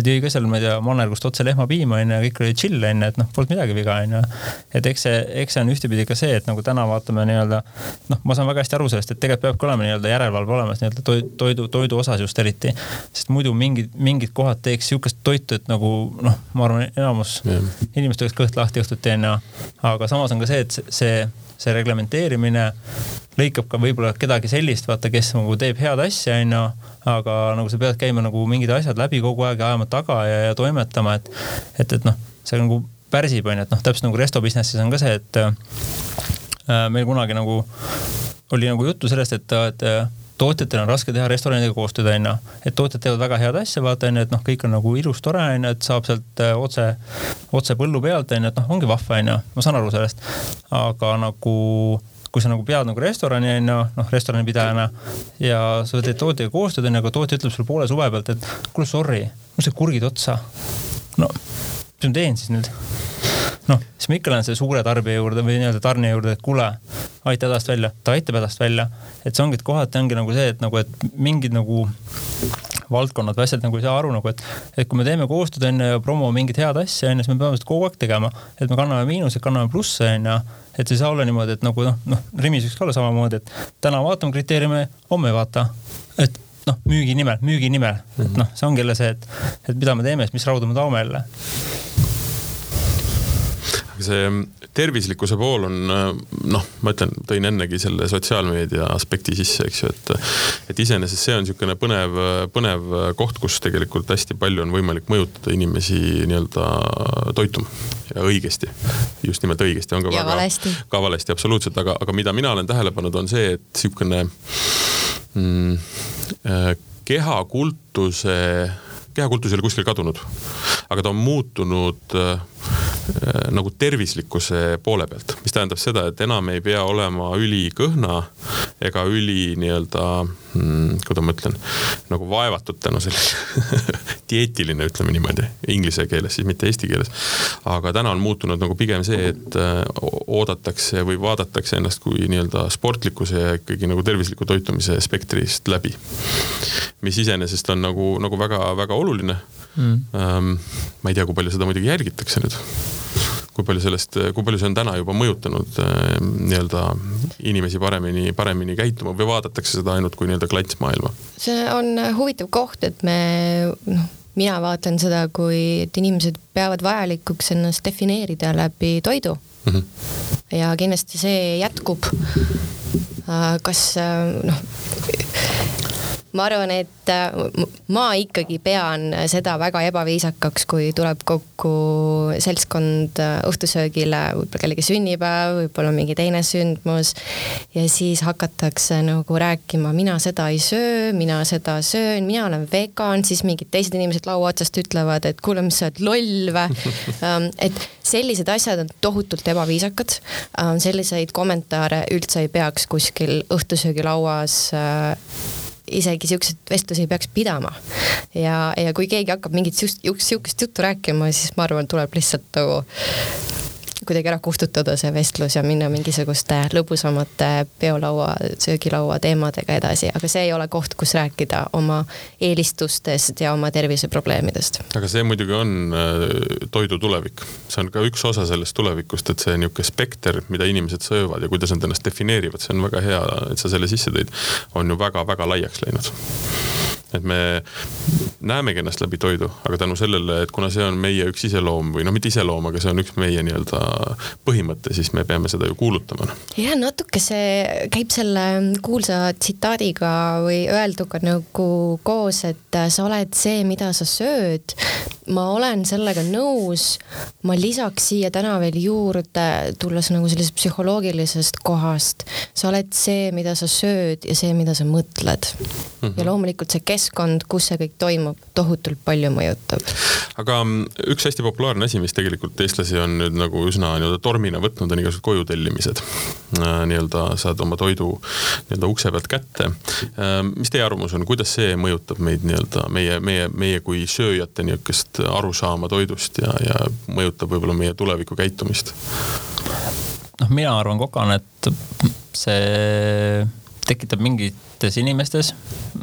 et jõi ka seal, ma ei tea, mannergust otse lehmapiima onju, kõik oli chill onju, et noh, polnud midagi viga onju. et eks see, eks see on ühtepidi ka see, et nagu täna vaatame nii-öelda noh, ma saan väga hästi aru sellest, et tegelikult peabki olema nii-öelda järelevalve olemas nii-öelda toidu, toidu osas just eriti. sest muidu mingid, mingid kohad teeks sihukest toitu, et nagu noh, ma arvan, enamus yeah. inimestel oleks kõht kõht lahti õhtuti onju. aga samas on ka see, et see, see reglementeerimine lõikab ka võib-olla kedagi sellist, vaata, kes nagu teeb head asja, onju. aga nagu sa pead käima nagu mingid asjad läbi kogu aeg ja ajama taga ja, ja toimetama, et, et, et noh, see nagu pärsib, onju, et noh, täpselt nagu resto business'is on ka see, et äh, meil kunagi nagu oli nagu juttu sellest, et, et tootjatel on raske teha restoranidega koostööd, onju. et tootjad teevad väga head asja, vaata onju, et noh, kõik on nagu ilus, tore onju, et saab sealt äh, otse, otse põllu pealt onju, et noh, ongi vahva onju, ma saan aru sellest. aga nagu kui sa nagu pead nagu restorani onju, noh restoranipidajana ja sa teed tootjaga koostööd onju, aga tootja ütleb sulle poole suve pealt, et kuule sorry, mul said kurgid otsa. no mis ma teen siis nüüd? Noh, siis ma ikka lähen selle suure tarbija juurde või nii-öelda tarnija juurde, et kuule, aita hädast välja, ta aitab hädast välja. et see ongi, et kohati ongi nagu see, et nagu, et mingid nagu valdkonnad või asjad nagu ei saa aru nagu, et, et kui me teeme koostööd onju ja promo mingit head asja onju, siis me peame seda kogu aeg tegema. et me kanname miinuseid, kanname plusse onju. et see ei saa olla niimoodi, et nagu noh, noh Rimis võiks ka olla samamoodi, et täna vaatame kriteeriume, homme ei vaata. et noh, müügi nimel, müügi nimel, et noh, see ongi jälle see, et, et mida me teeme, siis mis rauda me taome jälle see tervislikkuse pool on noh, ma ütlen, tõin ennegi selle sotsiaalmeedia aspekti sisse, eks ju, et. et iseenesest see on niisugune põnev, põnev koht, kus tegelikult hästi palju on võimalik mõjutada inimesi nii-öelda toituma ja õigesti. just nimelt õigesti on ka ja väga. valesti. ka valesti, absoluutselt, aga, aga mida mina olen tähele pannud, on see, et niisugune mm, äh, kehakultuse kehakultus ei ole kuskil kadunud, aga ta on muutunud äh, Äh, nagu tervislikkuse poole pealt, mis tähendab seda, et enam ei pea olema ülikõhna ega üli nii-öelda mm,, kuidas ma ütlen, nagu vaevatud tänu sellele dieetiline, ütleme niimoodi, inglise keeles siis, mitte eesti keeles. aga täna on muutunud nagu pigem see, et äh, oodatakse või vaadatakse ennast kui nii-öelda sportlikkuse ja ikkagi nagu tervisliku toitumise spektrist läbi. mis iseenesest on nagu, nagu väga-väga oluline mm.. Um, ma ei tea, kui palju seda muidugi jälgitakse nüüd kui palju sellest, kui palju see on täna juba mõjutanud äh, nii-öelda inimesi paremini, paremini käituma või vaadatakse seda ainult kui nii-öelda klantsmaailma? see on huvitav koht, et me noh, mina vaatan seda, kui, et inimesed peavad vajalikuks ennast defineerida läbi toidu mm. -hmm. ja kindlasti see jätkub. Äh, kas äh, noh ma arvan, et äh, ma ikkagi pean seda väga ebaviisakaks, kui tuleb kokku seltskond äh, õhtusöögile, võib-olla kellegi sünnipäev, võib-olla mingi teine sündmus. ja siis hakatakse nagu rääkima, mina seda ei söö, mina seda söön, mina olen vegan, siis mingid teised inimesed laua otsast ütlevad, et kuule, mis sa oled loll või. Ähm, et sellised asjad on tohutult ebaviisakad. Ähm, selliseid kommentaare üldse ei peaks kuskil õhtusöögilauas äh, isegi siukseid vestlusi ei peaks pidama. ja, ja kui keegi hakkab mingit sihukest juttu rääkima, siis ma arvan, tuleb lihtsalt nagu kuidagi ära kustutada see vestlus ja minna mingisuguste lõbusamate peolaua, söögilaua teemadega edasi, aga see ei ole koht, kus rääkida oma eelistustest ja oma terviseprobleemidest. aga see muidugi on äh, toidu tulevik, see on ka üks osa sellest tulevikust, et see niisugune spekter, mida inimesed söövad ja kuidas nad ennast defineerivad, see on väga hea, et sa selle sisse tõid, on ju väga-väga laiaks läinud et me näemegi ennast läbi toidu, aga tänu sellele, et kuna see on meie üks iseloom või noh, mitte iseloom, aga see on üks meie nii-öelda põhimõte, siis me peame seda ju kuulutama. ja natuke see käib selle kuulsa tsitaadiga või öelduga nagu koos, et sa oled see, mida sa sööd. ma olen sellega nõus. ma lisaks siia täna veel juurde, tulles nagu sellisest psühholoogilisest kohast. sa oled see, mida sa sööd ja see, mida sa mõtled mm. -hmm. ja loomulikult see keskkond, kus see kõik toimub, tohutult palju mõjutab. aga mm, üks hästi populaarne asi, mis tegelikult eestlasi on nüüd nagu üsna nii-öelda tormina võtnud, on igasugused koju tellimised. Äh, nii-öelda saad oma toidu nii-öelda ukse pealt kätte. Äh, mis teie arvamus on, kuidas see mõjutab meid nii-öelda meie, meie, meie kui sööjate niisugust arusaama toidust ja, ja mõjutab võib-olla meie tuleviku käitumist? noh, mina arvan kokana, et see tekitab mingites inimestes,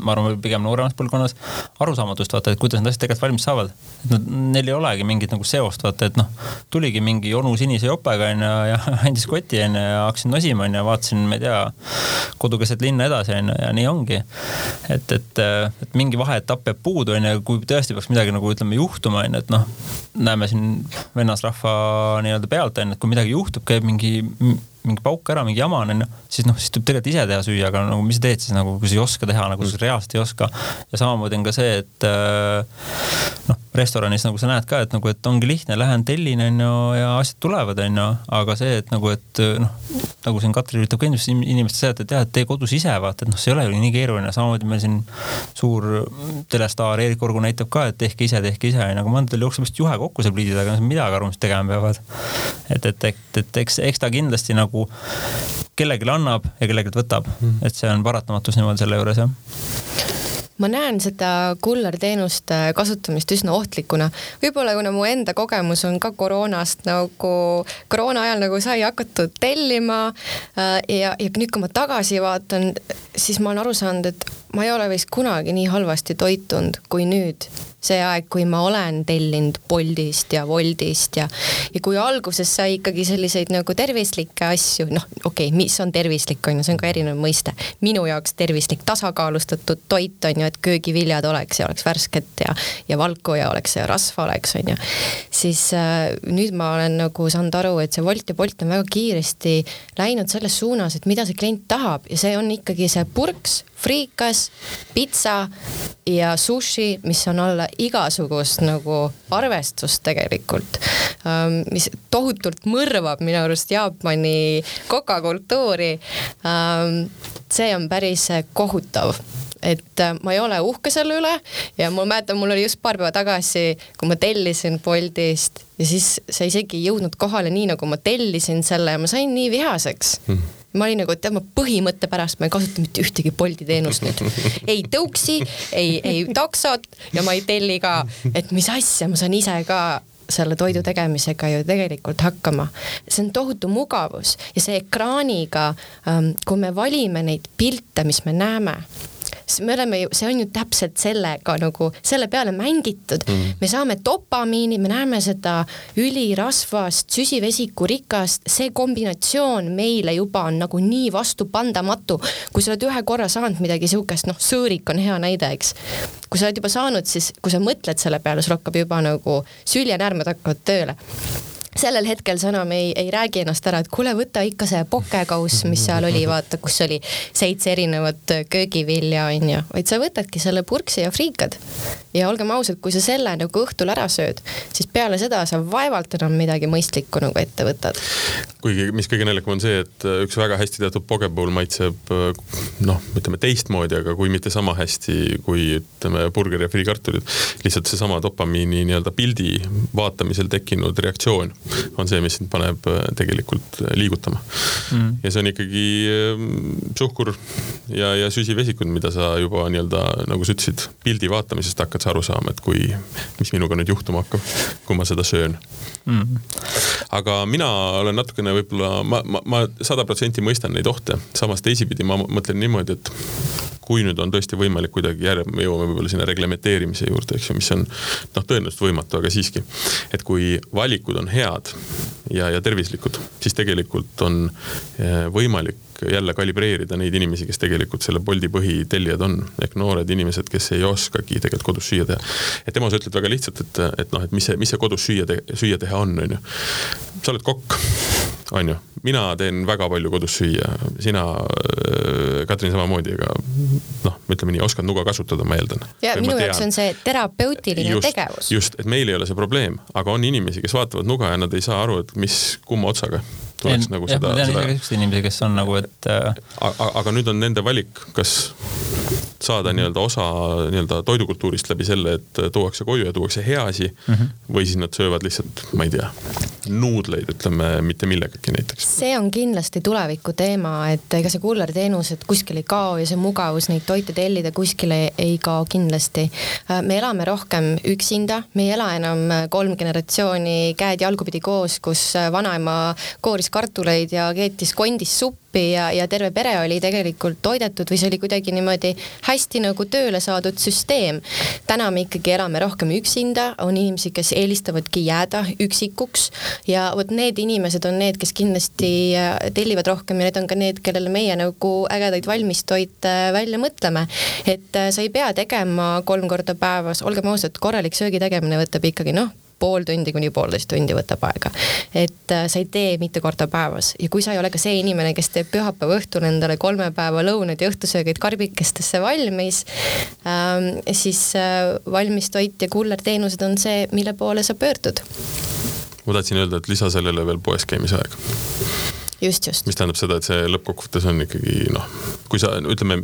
ma arvan, pigem nooremas põlvkonnas, arusaamatust vaata, et kuidas need asjad tegelikult valmis saavad. et nad, neil ei olegi mingit nagu seost, vaata, et noh, tuligi mingi onu sinise jopega onju ja andis koti onju ja hakkasin nosima onju, vaatasin, ma ei tea, kodu keset linna edasi onju ja nii ongi. et, et, et mingi vaheetapp jääb puudu onju, kui tõesti peaks midagi nagu ütleme juhtuma onju, et noh, näeme siin vennasrahva nii-öelda pealt onju, et kui midagi juhtub, käib mingi mingi pauk ära, mingi jama on onju, siis noh, siis tuleb tegelikult ise teha süüa, aga nagu mis sa teed siis nagu, kui sa ei oska teha, nagu sa reaalselt ei oska. ja samamoodi on ka see, et äh, noh, restoranis nagu sa näed ka, et nagu, et ongi lihtne, lähen tellin onju ja asjad tulevad onju, aga see, et nagu, et noh, nagu siin Katri üritab ka inimestele seletada, et jah, et tee kodus ise vaata, et noh, see ei ole ju nii keeruline, samamoodi meil siin suur telestaar Eerik Orgu näitab ka, et tehke ise, tehke ise onju, aga mõndadel jookseb vist juhe kokku seal pliidi taga, midagi aru, mis tegema peavad. et, et, et, et eks, eks ta kindlasti nagu nagu kellelegi annab ja kellelegi võtab. Mm, -hmm. et see on paratamatus niimoodi selle juures jah ma näen seda kullerteenuste kasutamist üsna ohtlikuna. võib-olla kuna mu enda kogemus on ka koroonast nagu, koroona ajal nagu sai hakatud tellima äh, ja, ja nüüd, kui ma tagasi vaatan, siis ma olen aru saanud, et ma ei ole vist kunagi nii halvasti toitunud kui nüüd see aeg, kui ma olen tellinud Boltist ja Woltist ja, ja kui alguses sai ikkagi selliseid nagu tervislikke asju, noh, okei okay,, mis on tervislik, on ju, see on ka erinev mõiste. minu jaoks tervislik, tasakaalustatud toit on ju, et köögiviljad oleks ja oleks värsket ja, ja valku ja oleks ja rasva oleks, on ju. siis äh, nüüd ma olen nagu saanud aru, et see Wolt ja Bolt on väga kiiresti läinud selles suunas, et mida see klient tahab ja see on ikkagi see purks, friikas, pitsa ja sushi, mis on alla igasugust nagu arvestust tegelikult, ähm, mis tohutult mõrvab minu arust Jaapani kokakultuuri. Ähm, see on päris kohutav et äh, ma ei ole uhke selle üle ja ma mäletan, mul oli just paar päeva tagasi, kui ma tellisin Boltist ja siis see isegi ei jõudnud kohale nii, nagu ma tellisin selle ja ma sain nii vihaseks mm ma olin nagu, et tead, ma põhimõtte pärast ma ei kasuta mitte ühtegi Bolti teenust nüüd. ei tõuksi, ei, ei taksot ja ma ei telli ka, et mis asja, ma saan ise ka selle toidu tegemisega ju tegelikult hakkama. see on tohutu mugavus ja see ekraaniga, ähm, kui me valime neid pilte, mis me näeme siis me oleme ju, see on ju täpselt sellega nagu selle peale mängitud mm. me saame dopamiini, me näeme seda ülirasvast, süsivesikurikast, see kombinatsioon meile juba on nagu nii vastupandamatu. kui sa oled ühe korra saanud midagi siukest, noh, sõõrik on hea näide, eks. kui sa oled juba saanud, siis kui sa mõtled selle peale, sul hakkab juba nagu süljenäärmed hakkavad tööle sellel hetkel sa enam ei, ei räägi ennast ära, et kuule, võta ikka see pokekauss, mis seal oli, vaata, kus oli seitse erinevat köögivilja, onju, vaid sa võtadki selle purksi ja friikad. Ja olgem ausad, kui sa selle nagu õhtul ära sööd, siis peale seda sa vaevalt enam midagi mõistlikku nagu ette võtad. kuigi, mis kõige naljakam on see, et üks väga hästi teatud pokepuul maitseb noh, ütleme teistmoodi, aga kui mitte sama hästi kui ütleme burger ja friikartulid. lihtsalt seesama dopamiini nii-öelda pildi vaatamisel tekkinud reaktsioon on see, mis sind paneb äh, tegelikult äh, liigutama mm.. ja see on ikkagi ähm, suhkur ja, ja süsivesikud, mida sa juba nii-öelda nagu sa ütlesid, pildi vaatamisest hakkad sa aru saama, et kui, mis minuga nüüd juhtuma hakkab, kui ma seda söön mm.. aga mina olen natukene võib-olla, ma, ma, ma sada protsenti mõistan neid ohte, samas teisipidi ma mõtlen niimoodi, et kui nüüd on tõesti võimalik kuidagi järg, me jõuame võib-olla sinna reglementeerimise juurde, eks ju, mis on noh, tõenäoliselt võimatu, aga siiski. et kui valikud on head ja, ja tervislikud, siis tegelikult on eh, võimalik jälle kalibreerida neid inimesi, kes tegelikult selle Bolti põhitellijad on, ehk noored inimesed, kes ei oskagi tegelikult kodus süüa teha. et tema, sa ütled väga lihtsalt, et, et noh, et mis see, mis see kodus süüa, süüa teha on, on ju. sa oled kokk, on ju, mina teen väga palju kodus süüa, sina, äh, Katrin, samamoodi, aga noh, ütleme nii, oskad nuga kasutada, ma eeldan. ja minu jaoks on see terapeutiline just, tegevus. just, et meil ei ole see probleem, aga on inimesi, kes vaatavad nuga ja nad ei saa aru, et mis, kumma otsaga tuleks en, nagu jah, seda. ma tean ise ka siukseid inimesi, kes on nagu, et äh.... aga, aga nüüd on nende valik, kas saada nii-öelda osa nii-öelda toidukultuurist läbi selle, et tuuakse koju ja tuuakse hea asi mm. -hmm. või siis nad söövad lihtsalt, ma ei tea, nuudleid, ütleme mitte millegagi näiteks. see on kindlasti tuleviku teema, et ega see kullerteenused kuskil ei kao ja see mugavus neid toite tellida kuskile ei kao kindlasti. me elame rohkem üksinda, me ei ela enam kolm generatsiooni käed jalgupidi koos, kus vanaema kooris kartuleid ja keetis kondis suppi ja, ja terve pere oli tegelikult toidetud või see oli kuidagi niimoodi hästi nagu tööle saadud süsteem. täna me ikkagi elame rohkem üksinda, on inimesi, kes eelistavadki jääda üksikuks ja vot need inimesed on need, kes kindlasti äh, tellivad rohkem ja need on ka need, kellele meie nagu ägedaid valmistoite välja mõtleme. et äh, sa ei pea tegema kolm korda päevas, olgem ausad, korralik söögi tegemine võtab ikkagi noh pool tundi kuni poolteist tundi võtab aega. et äh, sa ei tee mitu korda päevas ja kui sa ei ole ka see inimene, kes teeb pühapäeva õhtul endale kolme päeva lõunad ja õhtusöögid karbikestesse valmis ähm,, siis äh, valmis toit ja kullerteenused on see, mille poole sa pöördud. ma tahtsin öelda, et lisa sellele veel poes käimise aega just, just. mis tähendab seda, et see lõppkokkuvõttes on ikkagi noh, kui sa ütleme,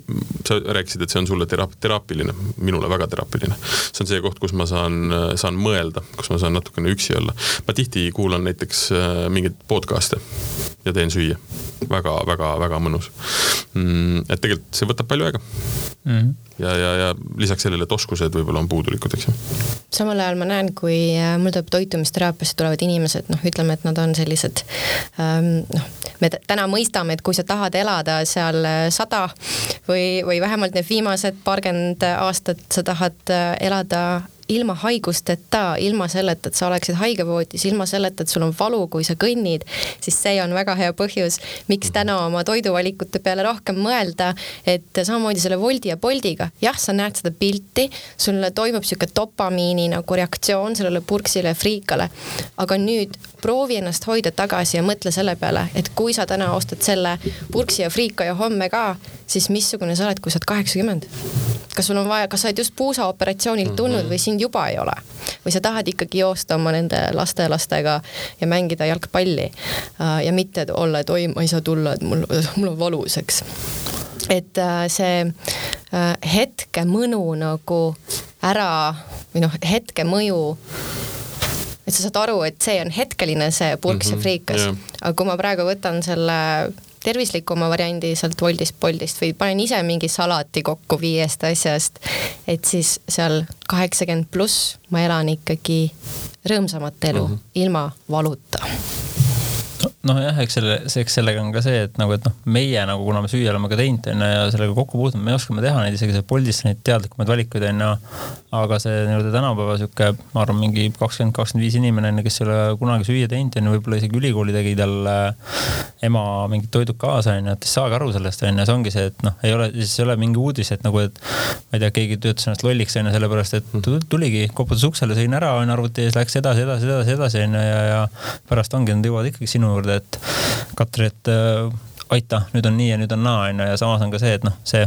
sa rääkisid, et see on sulle teraap-, teraapiline, minule väga teraapiline. see on see koht, kus ma saan, saan mõelda, kus ma saan natukene üksi olla. ma tihti kuulan näiteks äh, mingeid podcast'e ja teen süüa väga,. väga-väga-väga mõnus mm,. et tegelikult see võtab palju aega mm. -hmm. ja, ja, ja lisaks sellele, et oskused võib-olla on puudulikud, eks ju. samal ajal ma näen, kui äh, mul tuleb toitumisteraapiasse tulevad inimesed, noh, ütleme, et nad on sellised ähm, noh, me täna mõistame, et kui sa tahad elada seal äh, sada või, või vähemalt need viimased paarkümmend aastat sa tahad äh, elada ilma haigusteta, ilma selleta, et sa oleksid haigevoodis, ilma selleta, et sul on valu, kui sa kõnnid, siis see on väga hea põhjus, miks täna oma toiduvalikute peale rohkem mõelda. et samamoodi selle Woldi ja Boltiga, jah, sa näed seda pilti, sul toimub sihuke dopamiini nagu reaktsioon sellele purksile, friikale. aga nüüd proovi ennast hoida tagasi ja mõtle selle peale, et kui sa täna ostad selle purksi ja friika ja homme ka, siis missugune sa oled, kui sa oled kaheksakümmend? kas sul on vaja, kas sa oled just puusaoperatsioonilt tulnud mhm. või sind juba ei ole? või sa tahad ikkagi joosta oma nende lastelastega ja mängida jalgpalli äh, ja mitte olla, et oi, ma ei saa tulla, et mul, mul on valus, eks. et äh, see äh, hetke mõnu nagu ära või noh, hetke mõju et sa saad aru, et see on hetkeline, see purks mm -hmm, ja friikas yeah.. aga kui ma praegu võtan selle tervislikuma variandi sealt Woldist, Boltist või panen ise mingi salati kokku viiest asjast, et siis seal kaheksakümmend pluss ma elan ikkagi rõõmsamat elu mm -hmm. ilma valuta nojah, eks selle, eks sellega on ka see, et nagu, et noh, meie nagu, kuna me süüa oleme ka teinud onju ja sellega kokku puutunud, me oskame teha neid isegi seal Boltis neid teadlikumaid valikuid onju. aga see nii-öelda tänapäeva sihuke, ma arvan, mingi kakskümmend, kakskümmend viis inimene onju, kes ei ole kunagi süüa teinud onju, võib-olla isegi ülikooli tegi talle ema mingid toidud kaasa onju, et ei saagi aru sellest onju, see ongi see, et noh, ei ole, siis ei ole mingi uudis, et nagu, et ma ei tea, keegi töötas ennast lolliks onju, sellepärast et tuligi, koputas uksele, sõin ära onju arvuti ees, läks edasi, edasi, edasi, edasi onju ja, ja pärast ongi, nad jõuavad ikkagi sinu juurde, et Katri, et äh, aita, nüüd on nii ja nüüd on naa, onju, ja samas on ka see, et noh, see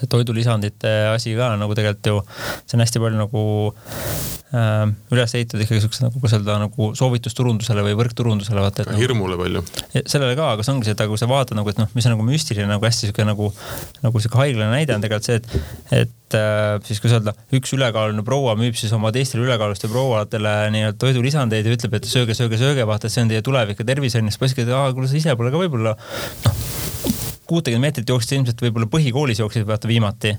see toidulisandite asi ka nagu tegelikult ju, see on hästi palju nagu äh, üles ehitatud ikkagi siukse nagu, kuidas öelda, nagu soovitusturundusele või võrkturundusele, vaata. Nagu, hirmule palju. sellele ka, aga see ongi see, et kui sa vaatad nagu, et noh, mis on nagu müstiline nagu hästi sihuke nagu, nagu sihuke haiglane näide on tegelikult see, et, et äh, siis kuidas öelda, üks ülekaaluline proua müüb siis oma teistele ülekaalulistele prouadele nii-öelda toidulisandeid ja ütleb, et sööge, sööge, sööge, vaata, see on teie tulevik ja tervis on ju, siis poiss ütleb, et aa, kuule sa ise pole ka võib-olla noh kuutekümmet meetrit jooksid ilmselt võib-olla põhikoolis jooksid vaata viimati.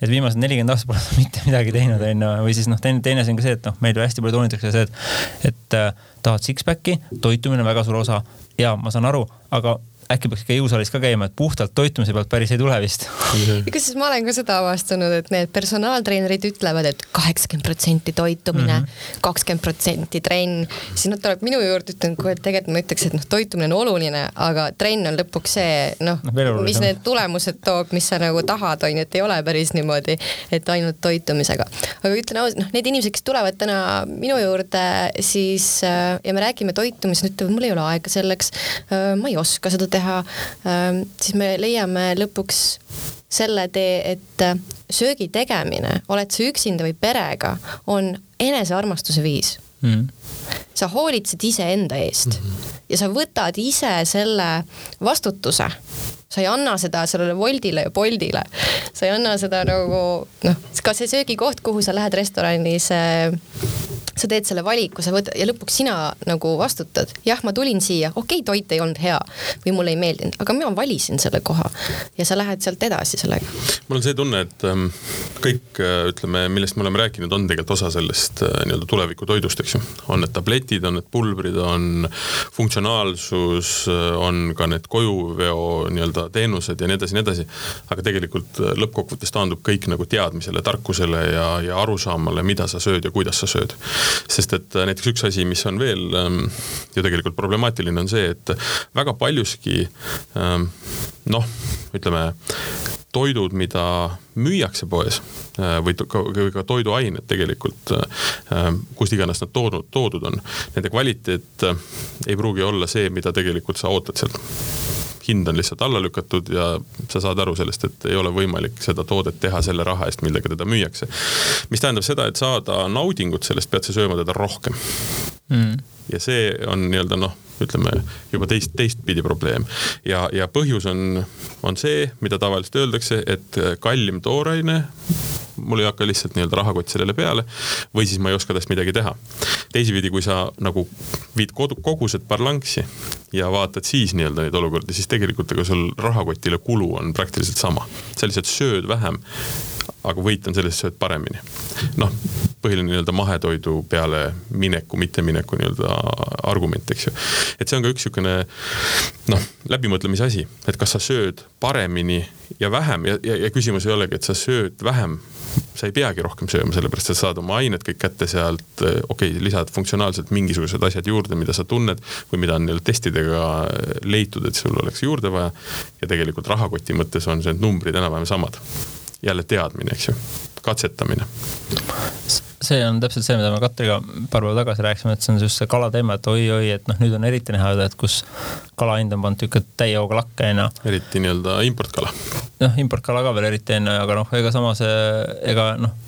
et viimased nelikümmend aastat pole mitte midagi teinud, onju, või siis noh, teine, teine asi on ka see, et noh, meil ju hästi palju toonitatakse see, et, et äh, tahad six-pack'i, toitumine on väga suur osa ja ma saan aru, aga äkki peaks ikka jõusaalis ka käima, et puhtalt toitumise pealt päris ei tule vist. kusjuures ma olen ka seda avastanud, et need personaaltreenerid ütlevad et, et kaheksakümmend protsenti toitumine, mhm. kakskümmend protsenti trenn, siis nad tulevad minu juurde, ütlen, et tegelikult ma ütleks, et noh, toitumine on oluline, aga trenn on lõpuks see noh no,, mis need tulemused toob, mis sa nagu tahad, on ju, et ei ole päris niimoodi, et ainult toitumisega. aga ütlen ausalt, noh, need inimesed, kes tulevad täna minu juurde, siis äh, ja me räägime toitumisest, ütlevad, mul ei ole aega selleks, äh, ma ei oska seda teha teha, ähm, siis me leiame lõpuks selle tee, et äh, söögi tegemine, oled sa üksinda või perega, on enesearmastuse viis mm. sa hoolitsed iseenda eest mm -hmm. ja sa võtad ise selle vastutuse sa ei anna seda sellele Woldile ja Boltile. sa ei anna seda nagu noh, ka see söögikoht, kuhu sa lähed restoranis äh, sa teed selle valiku, sa võtad ja lõpuks sina nagu vastutad. jah, ma tulin siia, okei okay,, toit ei olnud hea või mulle ei meeldinud, aga mina valisin selle koha ja sa lähed sealt edasi sellega. mul on see tunne, et ähm, kõik äh, ütleme, millest me oleme rääkinud, on tegelikult osa sellest äh, nii-öelda tuleviku toidust, eks ju. on need tabletid, on need pulbrid, on funktsionaalsus, äh, on ka need kojuveo nii-öelda teenused ja nii edasi, nii edasi. aga tegelikult lõppkokkuvõttes taandub kõik nagu teadmisele, tarkusele ja, ja arusaamale, mida sa sööd ja kuidas sa sööd sest et äh, näiteks üks asi, mis on veel ähm, ju tegelikult problemaatiline, on see, et väga paljuski ähm, noh, ütleme toidud, mida müüakse poes äh, või ka, ka toiduained tegelikult, äh, kust iganes nad toodud, toodud on, nende kvaliteet ei pruugi olla see, mida tegelikult sa ootad sealt hind on lihtsalt alla lükatud ja sa saad aru sellest, et ei ole võimalik seda toodet teha selle raha eest, millega teda müüakse. mis tähendab seda, et saada naudingut sellest, pead sa sööma teda rohkem mm.. ja see on nii-öelda noh, ütleme juba teist, teistpidi probleem. ja, ja põhjus on, on see, mida tavaliselt öeldakse, et kallim tooraine mul ei hakka lihtsalt nii-öelda rahakott sellele peale või siis ma ei oska tast midagi teha. teisipidi, kui sa nagu viid kodu, kogused balanssi ja vaatad siis nii-öelda neid olukordi, siis tegelikult ega sul rahakotile kulu on praktiliselt sama. sa lihtsalt sööd vähem, aga võit on selles, et sööd paremini. noh, põhiline nii-öelda mahetoidu peale mineku, mittemineku nii-öelda argument, eks ju. et see on ka üks niisugune noh, läbimõtlemise asi, et kas sa sööd paremini ja vähem ja, ja, ja küsimus ei olegi, et sa sööd vähem sa ei peagi rohkem sööma, sellepärast sa saad oma ained kõik kätte sealt, okei okay,, lisad funktsionaalselt mingisugused asjad juurde, mida sa tunned või mida on nii-öelda testidega leitud, et sul oleks juurde vaja. ja tegelikult rahakoti mõttes on need numbrid enam-vähem samad. jälle teadmine, eks ju, katsetamine see on täpselt see, mida me Katriga paar päeva tagasi rääkisime, et see on just see kala teema, et oi-oi, et noh, nüüd on eriti näha, et kus kala hind on pandud niisugune täie hooga lakke, onju. eriti nii-öelda importkala. noh, importkala ka veel eriti onju, aga noh, ega samas ega noh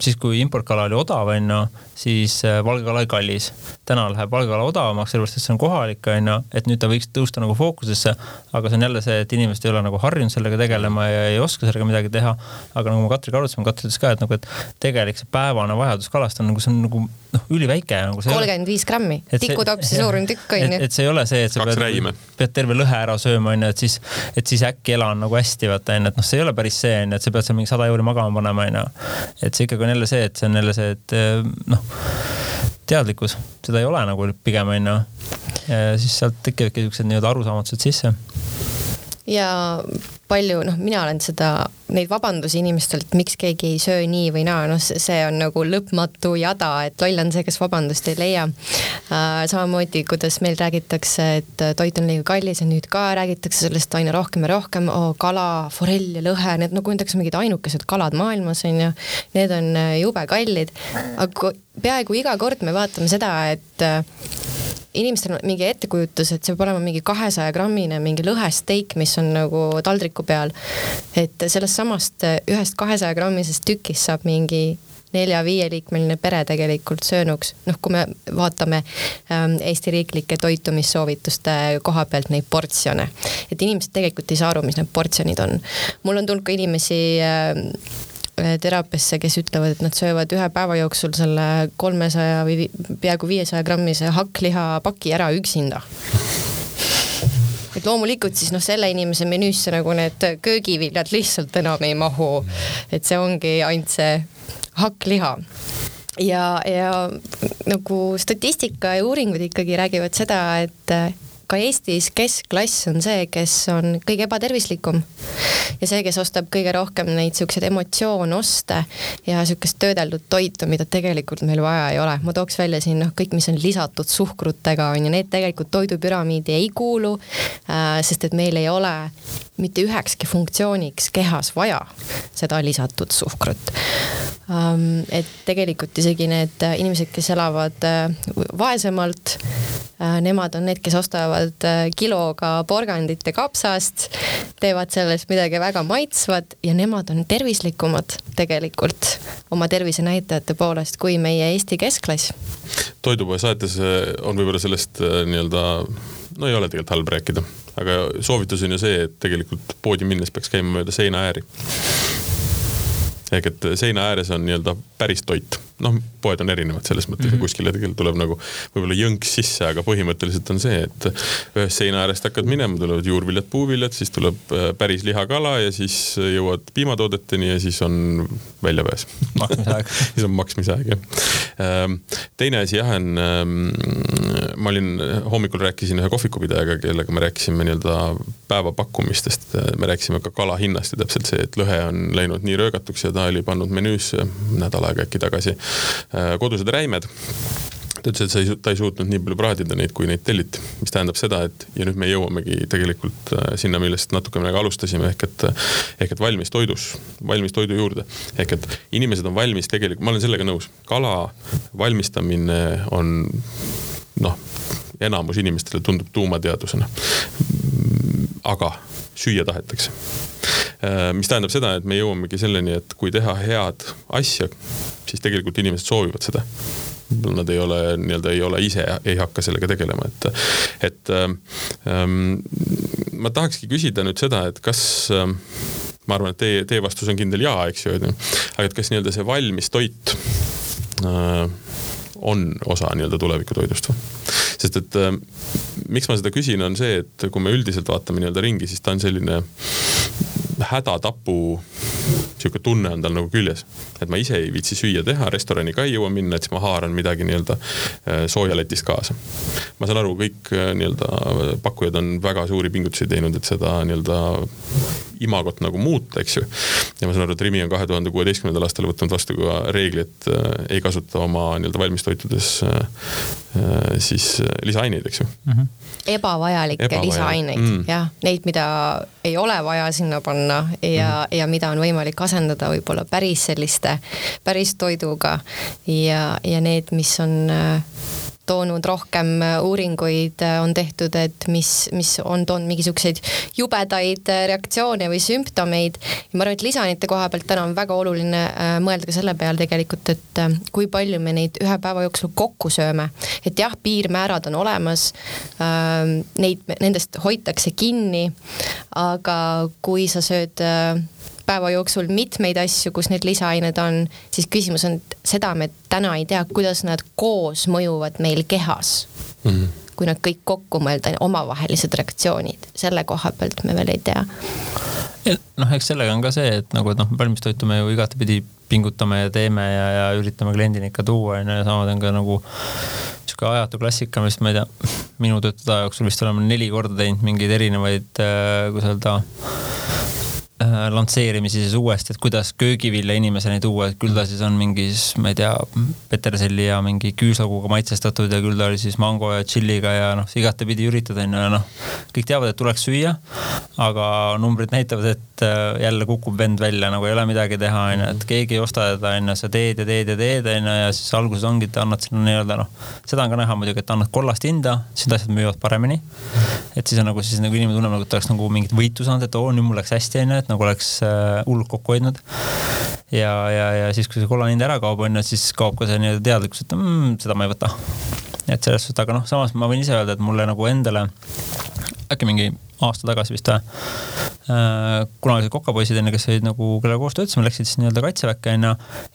siis kui importkala oli odav, onju, siis äh, valgekala oli kallis. täna läheb valgekala odavamaks, sellepärast et see on kohalik, onju, et nüüd ta võiks tõusta nagu fookusesse. aga see on jälle see, et inimesed ei ole nagu harjunud sellega tegelema ja ei oska sellega midagi teha. aga nagu me Katriga arutasime, Katri ütles ka, et nagu, et tegelik see päevane vajadus kalast on nagu, see on nagu noh, üliväike nagu. kolmkümmend viis grammi, tikutopsi suurune tükk onju. et see ei ole see, et sa pead, pead terve lõhe ära sööma onju, et siis, et siis äkki elan nagu hästi vaata onju, et noh, see ei ole päris see onju, et sa pead seal mingi sada euri magama panema onju. et see ikkagi on jälle see, et see on jälle see, et eh, noh, teadlikkus, seda ei ole nagu pigem onju. siis sealt tekivadki siuksed nii-öelda arusaamatused sisse ja palju, noh, mina olen seda, neid vabandusi inimestelt, miks keegi ei söö nii või naa, noh, see on nagu lõpmatu jada, et loll on see, kes vabandust ei leia äh,. samamoodi, kuidas meil räägitakse, et toit on liiga kallis ja nüüd ka räägitakse sellest aina rohkem ja rohkem oh,, kala, forell ja lõhe, need nagu nendeks mingid ainukesed kalad maailmas on ju. Need on äh, jube kallid, aga peaaegu iga kord me vaatame seda, et äh, inimestel on mingi ettekujutus, et see peab olema mingi kahesaja grammine mingi lõhesteik, mis on nagu taldriku peal. et sellest samast ühest kahesaja grammisest tükist saab mingi nelja-viieliikmeline pere tegelikult söönuks, noh, kui me vaatame ähm, Eesti riiklike toitumissoovituste koha pealt neid portsjone, et inimesed tegelikult ei saa aru, mis need portsjonid on. mul on tulnud ka inimesi äh, teraapiasse, kes ütlevad, et nad söövad ühe päeva jooksul selle kolmesaja või peaaegu viiesaja grammise hakklihapaki ära üksinda et loomulikult siis noh, selle inimese menüüsse nagu need köögiviljad lihtsalt enam ei mahu. et see ongi ainult see hakkliha ja, ja nagu statistika ja uuringud ikkagi räägivad seda, et ka Eestis keskklass on see, kes on kõige ebatervislikum. Ja see, kes ostab kõige rohkem neid siukseid emotsioonoste ja siukest töödeldud toitu, mida tegelikult meil vaja ei ole. ma tooks välja siin noh, kõik, mis on lisatud suhkrutega on ju, need tegelikult toidupüramiidi ei kuulu äh,. sest et meil ei ole mitte ühekski funktsiooniks kehas vaja seda lisatud suhkrut ähm,. et tegelikult isegi need inimesed, kes elavad äh, vaesemalt äh,, nemad on need, kes ostavad äh, kiloga porgandit ja kapsast, teevad sellest midagi väga maitsvat ja nemad on tervislikumad tegelikult oma tervisenäitajate poolest kui meie Eesti keskklass. toidupoe saates äh, on võib-olla sellest äh, nii-öelda no ei ole tegelikult halb rääkida, aga soovitus on ju see, et tegelikult poodi minnes peaks käima mööda seina ääri ehk et seina ääres on nii-öelda päris toit noh, poed on erinevad selles mõttes mm -hmm. ja kuskil hetkel tuleb nagu võib-olla jõnks sisse, aga põhimõtteliselt on see, et ühest seina äärest hakkad minema, tulevad juurviljad, puuviljad, siis tuleb äh, päris lihakala ja siis jõuad piimatoodeteni ja siis on väljapääs. siis on maksmisaeg jah. Ähm, teine asi jah on, ähm, ma olin, hommikul rääkisin ühe kohvikupidajaga, kellega me rääkisime nii-öelda päevapakkumistest, me rääkisime ka kala hinnast ja täpselt see, et lõhe on läinud nii röögatuks ja ta oli pannud menüüsse nädal aega äkki tagasi kodused räimed ta ütles, et sa ei, ta ei suutnud nii palju praadida neid, kui neid telliti, mis tähendab seda, et ja nüüd me jõuamegi tegelikult äh, sinna, millest natuke me alustasime, ehk et ehk et valmis toidus, valmis toidu juurde. ehk et inimesed on valmis tegelikult, ma olen sellega nõus, kala valmistamine on noh, enamus inimestele tundub tuumateadusena. Aga süüa tahetakse Äh, mis tähendab seda, et me jõuamegi selleni, et kui teha head asja, siis tegelikult inimesed soovivad seda Nad ei ole nii-öelda, ei ole ise, ei hakka sellega tegelema, et, et ähm, ma tahakski küsida nüüd seda, et kas ähm, ma arvan, et teie, teie vastus on kindel jaa, eks ju, aga et kas nii-öelda see valmis toit äh, on osa nii-öelda tulevikutoidust või? Sest et äh, miks ma seda küsin, on see, et kui me üldiselt vaatame nii-öelda ringi, siis ta on selline hädatapu sihuke tunne on tal nagu küljes. et ma ise ei viitsi süüa teha, restorani ka ei jõua minna, et siis ma haaran midagi nii-öelda äh, soojaletist kaasa. ma saan aru, kõik äh, nii-öelda pakkujad on väga suuri pingutusi teinud, et seda nii-öelda imagot nagu muuta, eks ju. ja ma saan aru, et Rimi on kahe tuhande kuueteistkümnendal aastal võtnud vastu ka reegli, et äh, ei kasuta oma nii-öelda valmistoitudes äh, siis lisaaineid, eks ju mm. -hmm ebavajalikke Ebavajalik. lisaaineid mm., jah, neid, mida ei ole vaja sinna panna ja mm., ja mida on võimalik asendada võib-olla päris selliste, päris toiduga ja, ja need, mis on äh, toonud rohkem äh, uuringuid, äh, on tehtud, et mis, mis on toonud mingisuguseid jubedaid äh, reaktsioone või sümptomeid. ma arvan, et lisanite koha pealt täna on väga oluline mõelda ka selle peale tegelikult, et kui palju me neid ühe päeva jooksul kokku sööme. et jah, piirmäärad on olemas, neid, nendest hoitakse kinni, aga kui sa sööd päeva jooksul mitmeid asju, kus need lisaained on, siis küsimus on, seda me täna ei tea, kuidas nad koos mõjuvad meil kehas mm. -hmm. kui nad kõik kokku mõelda, omavahelised reaktsioonid, selle koha pealt me veel ei tea. noh, eks sellega on ka see, et nagu, et noh, valmistoitu me ju igatepidi pingutame ja teeme ja, ja üritame kliendini ikka tuua, on ju, ja samamoodi on ka nagu sihuke ajatu klassika, mis ma ei tea, minu töötude aja jooksul vist oleme neli korda teinud mingeid erinevaid, äh, kuidas öelda Äh, lansseerimisi siis uuesti, et kuidas köögivilja inimeseni tuua, et küll ta siis on mingis, ma ei tea, peterselli ja mingi küüslauguga maitsestatud ja küll ta oli siis mango ja tšilliga ja noh, igatepidi üritada on ju ja noh, kõik teavad, et tuleks süüa. aga numbrid näitavad, et äh, jälle kukub vend välja, nagu ei ole midagi teha, on ju, et keegi ei osta teda, on ju, sa teed ja teed ja teed, on ju, ja siis alguses ongi, et annad sinna nii-öelda noh, seda on ka näha muidugi, et annad kollast hinda, siis need asjad müüvad paremini. et siis on nagu, siis nagu inimene tunneb nagu, et oleks nagu mingit võitu saanud, et oo, nüüd mul läks hästi, on ju, et nagu oleks äh, hullult kokku hoidnud. ja, ja, ja siis, kui see kollane hind ära kaob, on ju, siis kaob ka see nii-öelda teadlikkus, et mm, seda ma ei võta. Et selles suhtes, aga noh, samas ma võin ise öelda, et mulle nagu endale äkki mingi aasta tagasi vist või äh,. kunagi kokapoisid onju, kes olid nagu, kellega koos töötasime, läksid siis nii-öelda kaitseväkke onju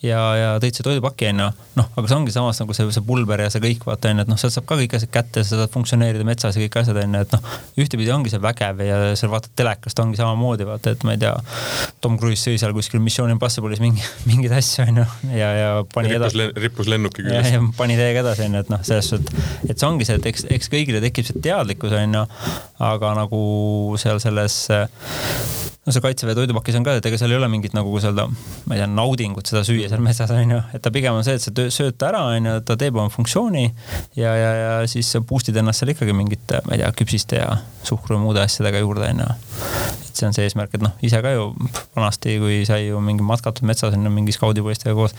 ja, ja tõid see toidupaki onju. noh, aga see ongi samas nagu see, see pulber ja see kõik vaata onju, et noh, sealt saab ka kõik asjad kätte, sa saad funktsioneerida metsas ja kõik asjad onju, et noh. ühtepidi ongi see vägev ja seal vaatad telekast ongi samamoodi vaata, et ma ei tea. Tom Cruise sõi seal kuskil Mission Impossible'is mingi, mingeid asju onju ja, ja pani rippus edasi. rippus lennuki küljes. pani täiega edasi onju, et noh, selles suhtes, et see ongi see, et eks, eks kõigile tekib see teadlikkus onju, aga nagu seal selles no see kaitseväe toidupakis on ka, et ega seal ei ole mingit nagu, öelda, ma ei tea, naudingut seda süüa seal metsas on ju, et ta pigem on see, et sa sööd ta ära, on ju, ta teeb oma funktsiooni ja, ja, ja siis boost'id ennast seal ikkagi mingite, ma ei tea, küpsiste ja suhkru ja muude asjadega juurde on ju. Et see on see eesmärk, et noh, ise ka ju vanasti, kui sai ju mingi matkatud metsas on ju mingi skaudipoistega koos,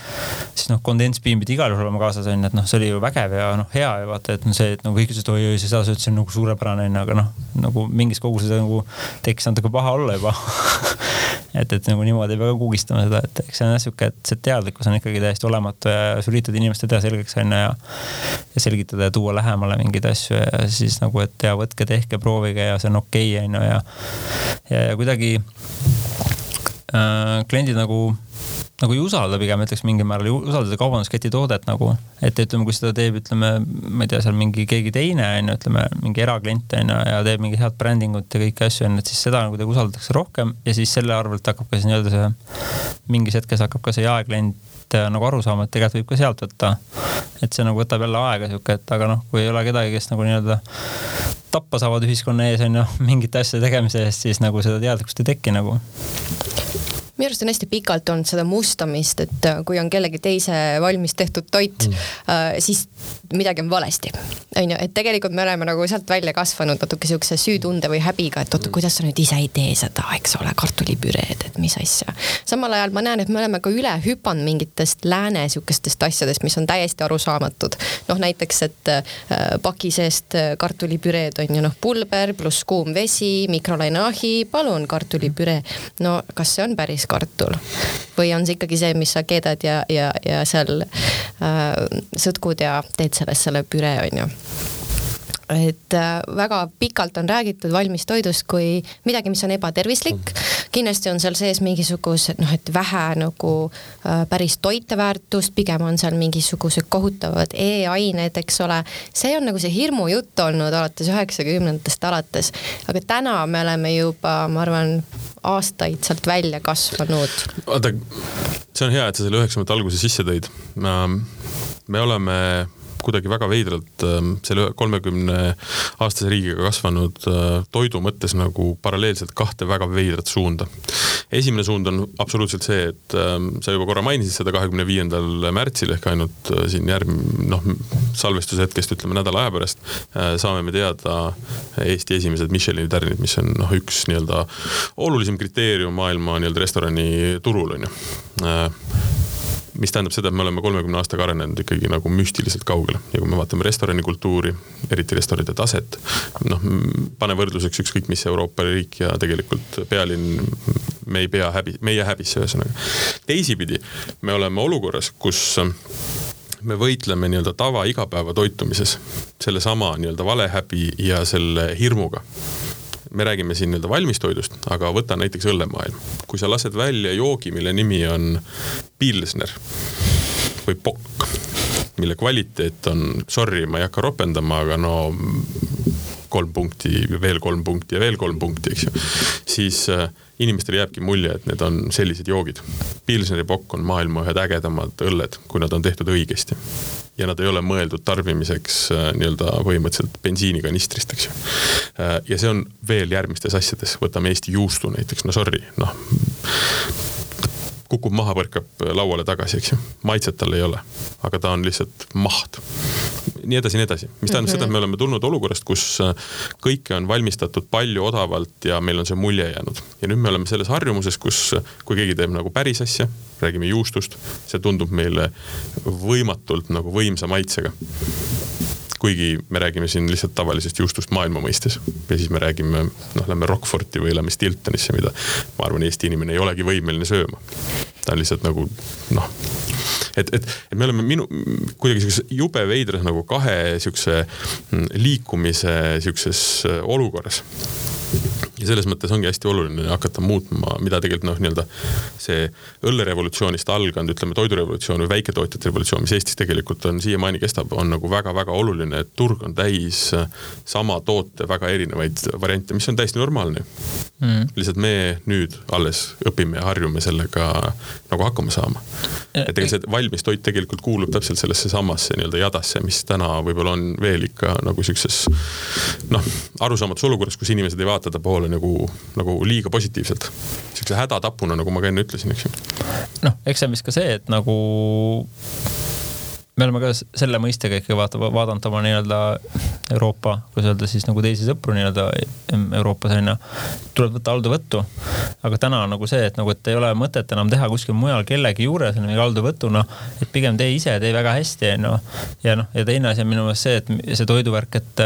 siis noh, kondentspiim pidi igal juhul olema kaasas on ju, et noh, see oli ju vägev ja noh, hea ja vaata, et noh, see, et nagu kõik ütlesid, oi-oi, sa sööd, see on nagu suurepärane on ju, aga noh, nagu mingis koguses nagu tekkis natuke paha olla juba et, et nagu niimoodi ei pea ka kugistama seda, et eks see on jah sihuke, et see teadlikkus on ikkagi täiesti olematu ja sa üritad inimestele teha selgeks onju ja. ja selgitada ja tuua lähemale mingeid asju ja siis nagu, et ja võtke, tehke, proovige ja see on okei okay, onju ja. ja, ja kuidagi äh, kliendid nagu nagu ei usalda pigem ütleks mingil määral, ei usalda kaubandusketi toodet nagu. et ütleme, kui seda teeb, ütleme, ma ei tea, seal mingi keegi teine on ju, ütleme mingi eraklient on ju ja teeb mingi head brändingut ja kõiki asju on ju, et siis seda kuidagi usaldatakse rohkem ja siis selle arvelt hakkab ka siis nii-öelda see, mingis hetkes hakkab ka see jaeklient äh, nagu aru saama, et tegelikult võib ka sealt võtta. et see nagu võtab jälle aega sihuke, et aga noh, kui ei ole kedagi, kes nagu nii-öelda tappa saavad ühiskonna ees on ju mingite asjade tegemise eest, siis nagu seda teadlikkust ei teki nagu minu arust on hästi pikalt olnud seda mustamist, et äh, kui on kellegi teise valmis tehtud toit mm., äh, siis midagi on valesti. on ju, et tegelikult me oleme nagu sealt välja kasvanud natuke siukse süütunde või häbiga, et oota, kuidas sa nüüd ise ei tee seda, eks ole, kartulipüreed, et mis asja. samal ajal ma näen, et me oleme ka üle hüpanud mingitest lääne sihukestest asjadest, mis on täiesti arusaamatud. noh, näiteks, et äh, paki seest kartulipüreed on ju noh, pulber pluss kuum vesi, mikrolaineahi, palun kartulipüree. no kas see on päris kartul või on see ikkagi see, mis sa keedad ja, ja, ja seal äh, sõtkud ja teed sellest selle püree, on ju et äh, väga pikalt on räägitud valmistoidust kui midagi, mis on ebatervislik. kindlasti on seal sees mingisugused noh, et vähe nagu äh, päris toiteväärtust, pigem on seal mingisugused kohutavad E-ained, eks ole. see on nagu see hirmujutt olnud alates üheksakümnendatest alates, aga täna me oleme juba, ma arvan, aastaid sealt välja kasvanud. vaata, see on hea, et sa selle üheksakümnendate alguse sisse tõid. me oleme kuidagi väga veidralt ähm, selle kolmekümne aastase riigiga kasvanud äh, toidu mõttes nagu paralleelselt kahte väga veidrat suunda. esimene suund on absoluutselt see, et ähm, sa juba korra mainisid seda kahekümne viiendal märtsil ehk ainult äh, siin järg-, noh, salvestuse hetkest ütleme nädala aja pärast äh, saame me teada Eesti esimesed Michelini tärnid, mis on noh, üks nii-öelda olulisem kriteerium maailma nii-öelda restoraniturul on ju mis tähendab seda, et me oleme kolmekümne aastaga arenenud ikkagi nagu müstiliselt kaugele ja kui me vaatame restoranikultuuri, eriti restoranide taset, noh, pane võrdluseks ükskõik mis Euroopa riik ja tegelikult pealinn, me ei pea häbi, me ei jää häbisse ühesõnaga. teisipidi, me oleme olukorras, kus me võitleme nii-öelda tava igapäevatoitumises sellesama nii-öelda valehäbi ja selle hirmuga me räägime siin nii-öelda valmistoidust, aga võta näiteks õllemaailm. kui sa lased välja joogi, mille nimi on pilsner või pokk, mille kvaliteet on, sorry, ma ei hakka ropendama, aga no kolm punkti, veel kolm punkti ja veel kolm punkti, eks ju. siis äh, inimestele jääbki mulje, et need on sellised joogid. Pilsneri pokk on maailma ühed ägedamad õlled, kui nad on tehtud õigesti ja nad ei ole mõeldud tarbimiseks äh, nii-öelda põhimõtteliselt bensiinikanistrist, eks ju. Äh, ja see on veel järgmistes asjades, võtame Eesti juustu näiteks, no sorry, noh kukub maha, põrkab lauale tagasi, eks ju. maitset tal ei ole, aga ta on lihtsalt maht. nii edasi, nii edasi, mis tähendab mm -hmm. seda, et me oleme tulnud olukorrast, kus äh, kõike on valmistatud palju odavalt ja meil on see mulje jäänud. ja nüüd me oleme selles harjumuses, kus kui keegi teeb nagu päris asja, räägime juustust, see tundub meile võimatult nagu võimsa maitsega kuigi me räägime siin lihtsalt tavalisest juustust maailma mõistes. ja siis me räägime, noh, lähme Rockforti või lähme Stiltonisse, mida ma arvan, Eesti inimene ei olegi võimeline sööma. ta on lihtsalt nagu noh, et, et, et me oleme minu, kuidagi sihukeses jube veidras nagu kahe sihukese liikumise sihukeses olukorras ja selles mõttes ongi hästi oluline hakata muutma, mida tegelikult noh, nii-öelda see õllerevolutsioonist alganud, ütleme toidurevolutsioon või väiketootjate revolutsioon, mis Eestis tegelikult on siiamaani kestab, on nagu väga-väga oluline, et turg on täis sama toote väga erinevaid variante, mis on täiesti normaalne mm.. lihtsalt me nüüd alles õpime ja harjume sellega nagu hakkama saama. et ega see valmis toit tegelikult kuulub täpselt sellesse samasse nii-öelda jadasse, mis täna võib-olla on veel ikka nagu siukses noh, arusaamatus olukorras, kus inimesed ei vaata ta poole nagu, nagu liiga positiivselt. siukse hädatapuna, nagu ma ka enne ütlesin, eks ju. noh, eks see on vist ka see, et nagu me oleme ka selle mõistega ikka vaata, vaadanud oma nii-öelda Euroopa, kuidas öelda siis nagu teisi sõpru nii-öelda Euroopas onju. tuleb võtta halduvõttu. aga täna on nagu see, et nagu, et ei ole mõtet enam teha kuskil mujal kellegi juures mingi halduvõtuna. et pigem tee ise, tee väga hästi onju. ja noh, ja teine asi on minu meelest see, et see toiduvärk, et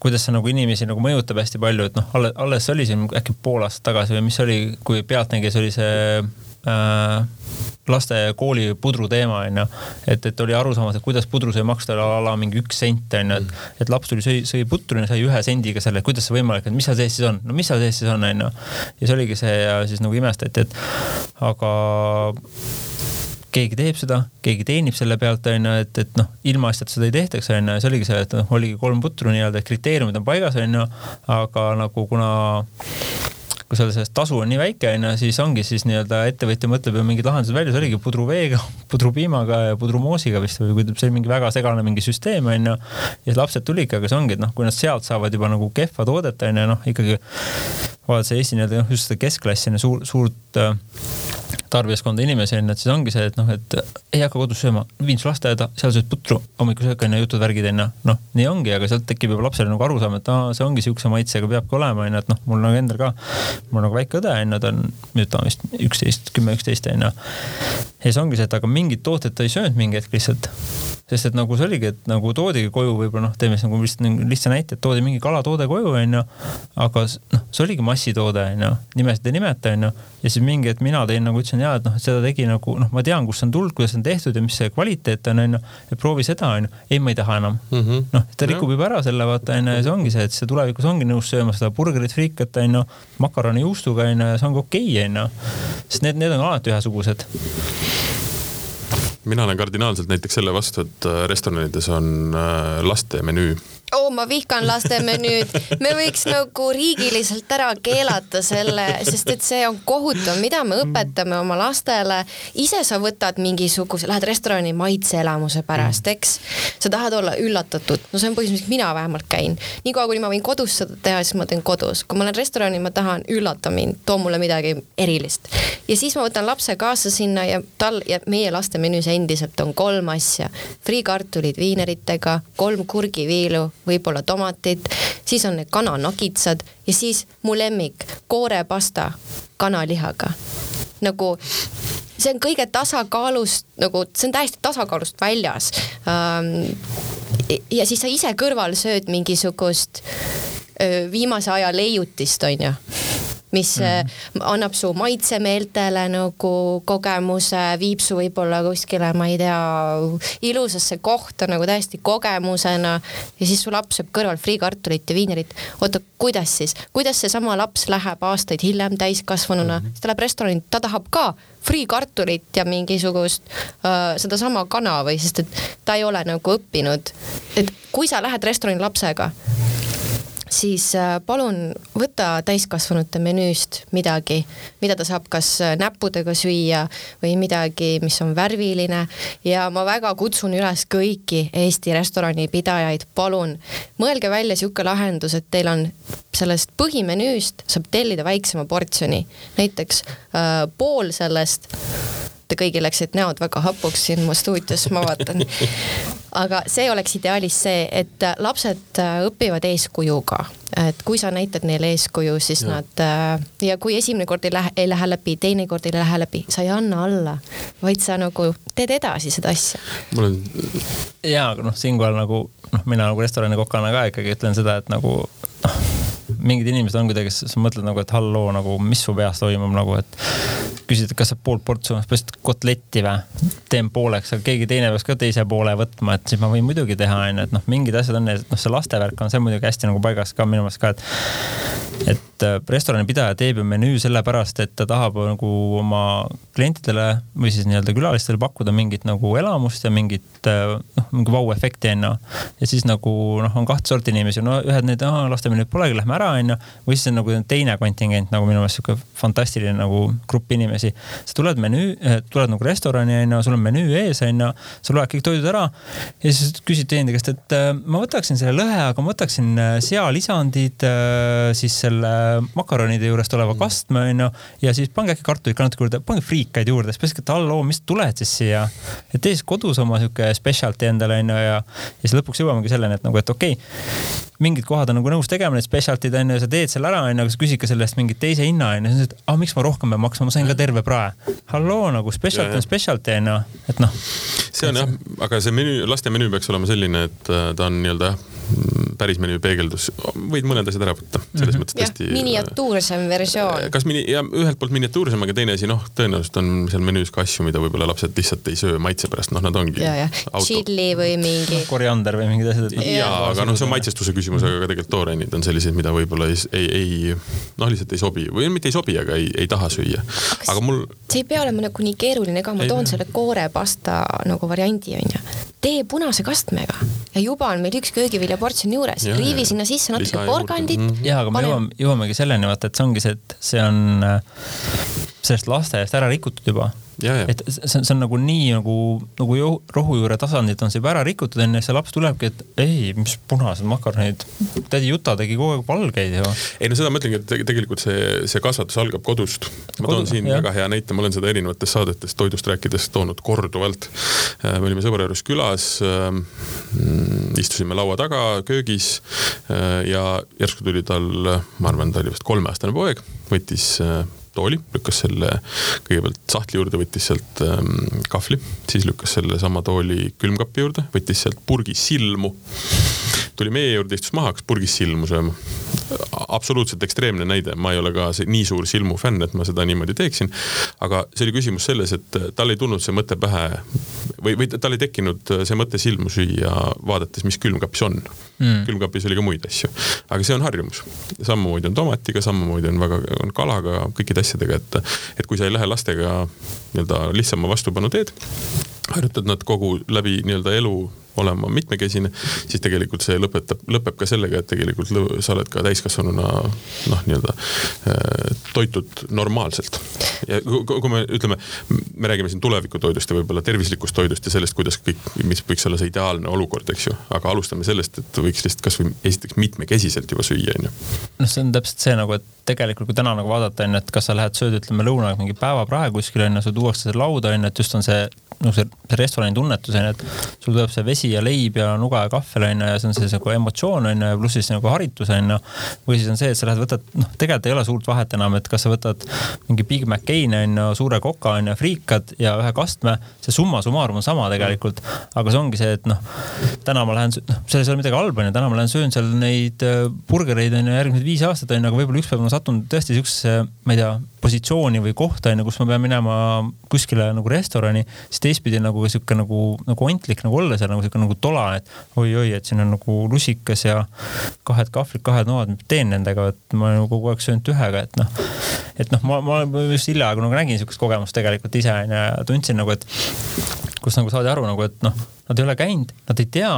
kuidas see nagu inimesi nagu mõjutab hästi palju, et noh, alles, alles oli siin äkki pool aastat tagasi või mis oli, kui Pealtnägijas oli see äh, laste kooli pudru teema onju. et, et oli arusaamatu, et kuidas pudru sai maksta a la mingi üks sent onju, et, et laps tuli, sõi, sõi putru ja sai ühe sendiga selle, kuidas see võimalik on, mis seal sees siis on, no mis seal sees siis on onju. ja see oligi see ja siis nagu imestati, et aga keegi teeb seda, keegi teenib selle pealt, onju, et, et noh, ilmaasjata seda ei tehtaks, onju, ja see oligi see, et noh, oligi kolm putru nii-öelda, kriteeriumid on paigas, onju, aga nagu kuna kui seal sellest tasu on nii väike, onju, siis ongi siis nii-öelda ettevõtja mõtleb ju mingid lahendused välja, see oligi pudruveega, pudrupiimaga ja pudrumoosiga vist või kui see oli mingi väga segane mingi süsteem, onju. ja lapsed tulidki, aga see ongi, et noh, kui nad sealt saavad juba nagu kehva toodet, onju, noh ikkagi vaadates Eesti nii-öelda noh, just seda keskklassi, suur, suurt äh, tarbijaskonda inimesi onju, et siis ongi see, et noh, et ei hakka kodus sööma, viin su lasteaeda, seal sööd putru, hommikusöök onju, jutud, värgid onju. noh, nii ongi, aga sealt tekib juba lapsele nagu arusaam, et aa, see ongi siukse maitsega, peabki olema onju, et noh, mul nagu endal ka, mul on nagu väike õde onju, ta on, nüüd ta on vist üksteist, kümme, üksteist onju. ja siis ongi see, et aga mingid tooted ta ei söönud mingi hetk lihtsalt sest et nagu see oligi, et nagu toodigi koju võib-olla noh, teeme siis nagu lihtsalt lihtsa näite, et toodi mingi kalatoode koju onju. aga noh, see oligi massitoode onju, nimesid ei nimeta onju. ja siis mingi hetk mina tõin nagu ütlesin ja et noh, seda tegi nagu noh, ma tean, kust on tulnud, kuidas see on tehtud ja mis see kvaliteet on onju. et proovi seda onju, ei, ma ei taha enam mm -hmm.. noh, ta rikub juba ära selle vaata onju ja see ongi see, et see tulevikus ongi nõus sööma seda burgerit, friikat onju, makaroni juustuga onju ja see ongi okei okay, onju. sest need, need on alati ühesugused mina olen kardinaalselt näiteks selle vastu, et äh, restoranides on äh, laste menüü oo ma vihkan lastemenüüd. me võiks nagu riigiliselt ära keelata selle, sest et see on kohutav, mida me õpetame oma lastele. ise sa võtad mingisuguse, lähed restorani maitseelamuse pärast, eks. sa tahad olla üllatatud, no see on põhjus, miks mina vähemalt käin. niikaua, kuni ma võin kodus seda teha, siis ma teen kodus. kui ma lähen restorani, ma tahan, üllata mind, too mulle midagi erilist. ja siis ma võtan lapse kaasa sinna ja tal ja meie laste menüüs endiselt on kolm asja. friikartulid viineritega, kolm kurgiviilu võib-olla tomatid, siis on need kananokitsad ja siis mu lemmik, koorepasta kanalihaga. nagu see on kõige tasakaalust nagu, see on täiesti tasakaalust väljas ähm,. ja siis sa ise kõrval sööd mingisugust viimase aja leiutist, onju mis mm. annab su maitsemeeltele nagu kogemuse, viib su võib-olla kuskile, ma ei tea, ilusasse kohta nagu täiesti kogemusena. ja siis su laps sööb kõrval friikartulit ja viinerit. oota, kuidas siis, kuidas seesama laps läheb aastaid hiljem täiskasvanuna mm, -hmm. ta läheb restorani, ta tahab ka friikartulit ja mingisugust äh, sedasama kana või, sest et ta ei ole nagu õppinud. et kui sa lähed restorani lapsega siis äh, palun võta täiskasvanute menüüst midagi, mida ta saab kas äh, näppudega süüa või midagi, mis on värviline ja ma väga kutsun üles kõiki Eesti restoranipidajaid, palun mõelge välja niisugune lahendus, et teil on sellest põhimenüüst saab tellida väiksema portsjoni, näiteks äh, pool sellest te kõigil läksid näod väga hapuks siin mu stuudios, ma vaatan. aga see oleks ideaalis see, et lapsed äh, õpivad eeskujuga, et kui sa näitad neile eeskuju, siis ja. nad äh, ja kui esimene kord ei lähe, ei lähe läbi, teine kord ei lähe läbi, sa ei anna alla, vaid sa nagu teed edasi seda asja. mul on. ja, aga noh, siinkohal nagu noh, mina nagu restoranikokana ka ikkagi ütlen seda, et nagu noh mingid inimesed on kuidagi, sa mõtled nagu, et halloo, nagu mis su peas toimub nagu, et küsid, et kas saab pool portsu, põhimõtteliselt kotletti või? teen pooleks, aga keegi teine peaks ka teise poole võtma, et siis ma võin muidugi teha, onju, et noh, mingid asjad on, et noh, see lastevärk on see muidugi hästi nagu paigas ka minu meelest ka, et et äh, restorani pidaja teeb ju menüü sellepärast, et ta tahab nagu oma klientidele või siis nii-öelda külalistele pakkuda mingit nagu elamust ja mingit äh, noh, mingi vau-efekti onju. ja siis nagu noh, on kahte sorti inimesi, no ühed need, laste menüüd polegi, lähme ära onju. või siis on nagu teine kontingent nagu minu meelest sihuke fantastiline nagu grupp inimesi. sa tuled menüü, äh, tuled nagu restorani onju, sul on menüü ees onju, sa loed kõik toidud ära ja siis küsid teenindaja käest, et ma võtaksin selle lõhe, aga ma võtaksin sealisandid, siis selle makaronide juurest oleva kastme onju ja siis pange äkki kartulit ka natuke juurde, pange friikaid juurde, siis peaks, et halloo, mis tuled siis siia. et tee siis kodus oma sihuke specialty endale onju ja, ja siis lõpuks jõuamegi selleni, et nagu, et okei okay, mingid kohad on nagu nõus tegema need specialty'd onju, sa teed selle ära onju, aga sa küsid ka selle eest mingit teise hinna onju, siis ütled, aa miks ma rohkem pean maksma, ma sain ka terve prae. halloo nagu specialty on specialty onju, et noh. see on jah, aga see menüü, laste menüü peaks olema selline, et äh, ta on nii-öelda jah päris menüü peegeldus, võid mõned asjad ära võtta, selles mm -hmm. mõttes tõesti. miniatuursem versioon. kas mini, ja ühelt poolt miniatuursem, aga teine asi, noh, tõenäoliselt on seal menüüs ka asju, mida võib-olla lapsed lihtsalt ei söö maitse pärast, noh, nad ongi. ja, ja tšilli või mingi no,. koriander või mingid asjad. ja, aga noh, see on maitsestuse küsimus, aga ka tegelikult tooreinid on sellised, mida võib-olla ei, ei, ei, noh, lihtsalt ei sobi või mitte ei sobi, aga ei, ei taha süüa. aga mul. see ei pea olema nagu nii keeruline ka, ma ei, toon selle koorepasta nagu variandi onju. tee punase kastmega ja juba on meil üks köögiviljaportsjon juures, riivi sinna sisse natuke porgandit. Mhm. ja, aga me jõuame, jõuamegi selleni, vaata, et see ongi see, et see on äh, sellest lasteaiast ära rikutud juba et see on, see on nagu nii nagu, nagu rohujuure tasandilt on see juba ära rikutud onju, see laps tulebki, et ei, mis punased makaronid. tädi Juta tegi kogu aeg valgeid ju. ei no seda ma ütlengi, et tegelikult see, see kasvatus algab kodust. ma toon siin jah. väga hea näite, ma olen seda erinevates saadetes toidust rääkides toonud korduvalt. Äh, me olime sõbra juures külas, ähm, istusime laua taga köögis äh, ja järsku tuli tal, ma arvan, ta oli vist kolmeaastane poeg, võttis äh, tooli, lükkas selle kõigepealt sahtli juurde, võttis sealt ähm, kahvli, siis lükkas selle sama tooli külmkapi juurde, võttis sealt purgi silmu. tuli meie juurde, istus maha, hakkas purgis silmu sööma. Absoluutselt ekstreemne näide, ma ei ole ka nii suur silmu fänn, et ma seda niimoodi teeksin. aga see oli küsimus selles, et tal ei tulnud see mõte pähe või, või tal ei tekkinud see mõte silmu süüa, vaadates, mis külmkapis on mm.. külmkapis oli ka muid asju, aga see on harjumus. samamoodi on tomatiga, samamoodi on väga, on kalaga, kõikide asjadega, et, et kui sa ei lähe lastega nii-öelda lihtsama vastupanu teed, harjutad nad kogu läbi nii-öelda elu olema mitmekesine, siis tegelikult see lõpetab, lõpeb ka sellega, et tegelikult sa oled ka täiskasvanuna noh, nii-öelda äh, toitud normaalselt. ja kui me ütleme, me räägime siin tulevikutoidust ja võib-olla tervislikust toidust ja sellest, kuidas kõik, mis võiks olla see ideaalne olukord, eks ju, aga alustame sellest, et võiks lihtsalt kasvõi esiteks mitmekesiselt juba süüa, on ju. noh, see on täpselt see nagu, et tegelikult kui täna nagu vaadata, on ju, et kas sa lähed sööd, ütleme lõunaga mingi päevaprae kuskil on ju, sul tuuakse see lauda on ju, et just on see noh, see, see restorani tunnetus on ju, et sul tuleb see vesi ja leib ja nuga ja kahvel on ju ja see on see nagu emotsioon on ju ja pluss siis nagu haritus on ju. või siis on see, et sa lähed, võtad, noh, tegelikult ei ole suurt vahet enam, et kas sa võtad mingi Big McCain on ju, suure koka on ju, friikad ja ühe kastme. see summa summarum on sama tegelikult, aga see ongi see, et noh, täna ma lähen, noh, selles ei ole midagi halba on ju, täna ma lähen söön seal neid äh, burgereid on ju järgmised viis aastat on ju, aga võib-olla üks päev ma satun tõesti siuksesse, ma ei tea, positsiooni või kohta on ju, kus ma pean minema kuskile nagu restorani, siis teistpidi nagu sihuke nagu, nagu ontlik nagu olla seal nagu sihuke nagu tola, et oi-oi, et siin on nagu lusikas ja kahed kahvlid, kahed noad, mis teen nendega, et ma nagu kogu aeg söönud ühega, et noh. et noh, ma, ma just hiljaaegu nagu nägin sihukest kogemust tegelikult ise onju ja tundsin nagu, et kus nagu saadi aru nagu, et noh, nad ei ole käinud, nad ei tea.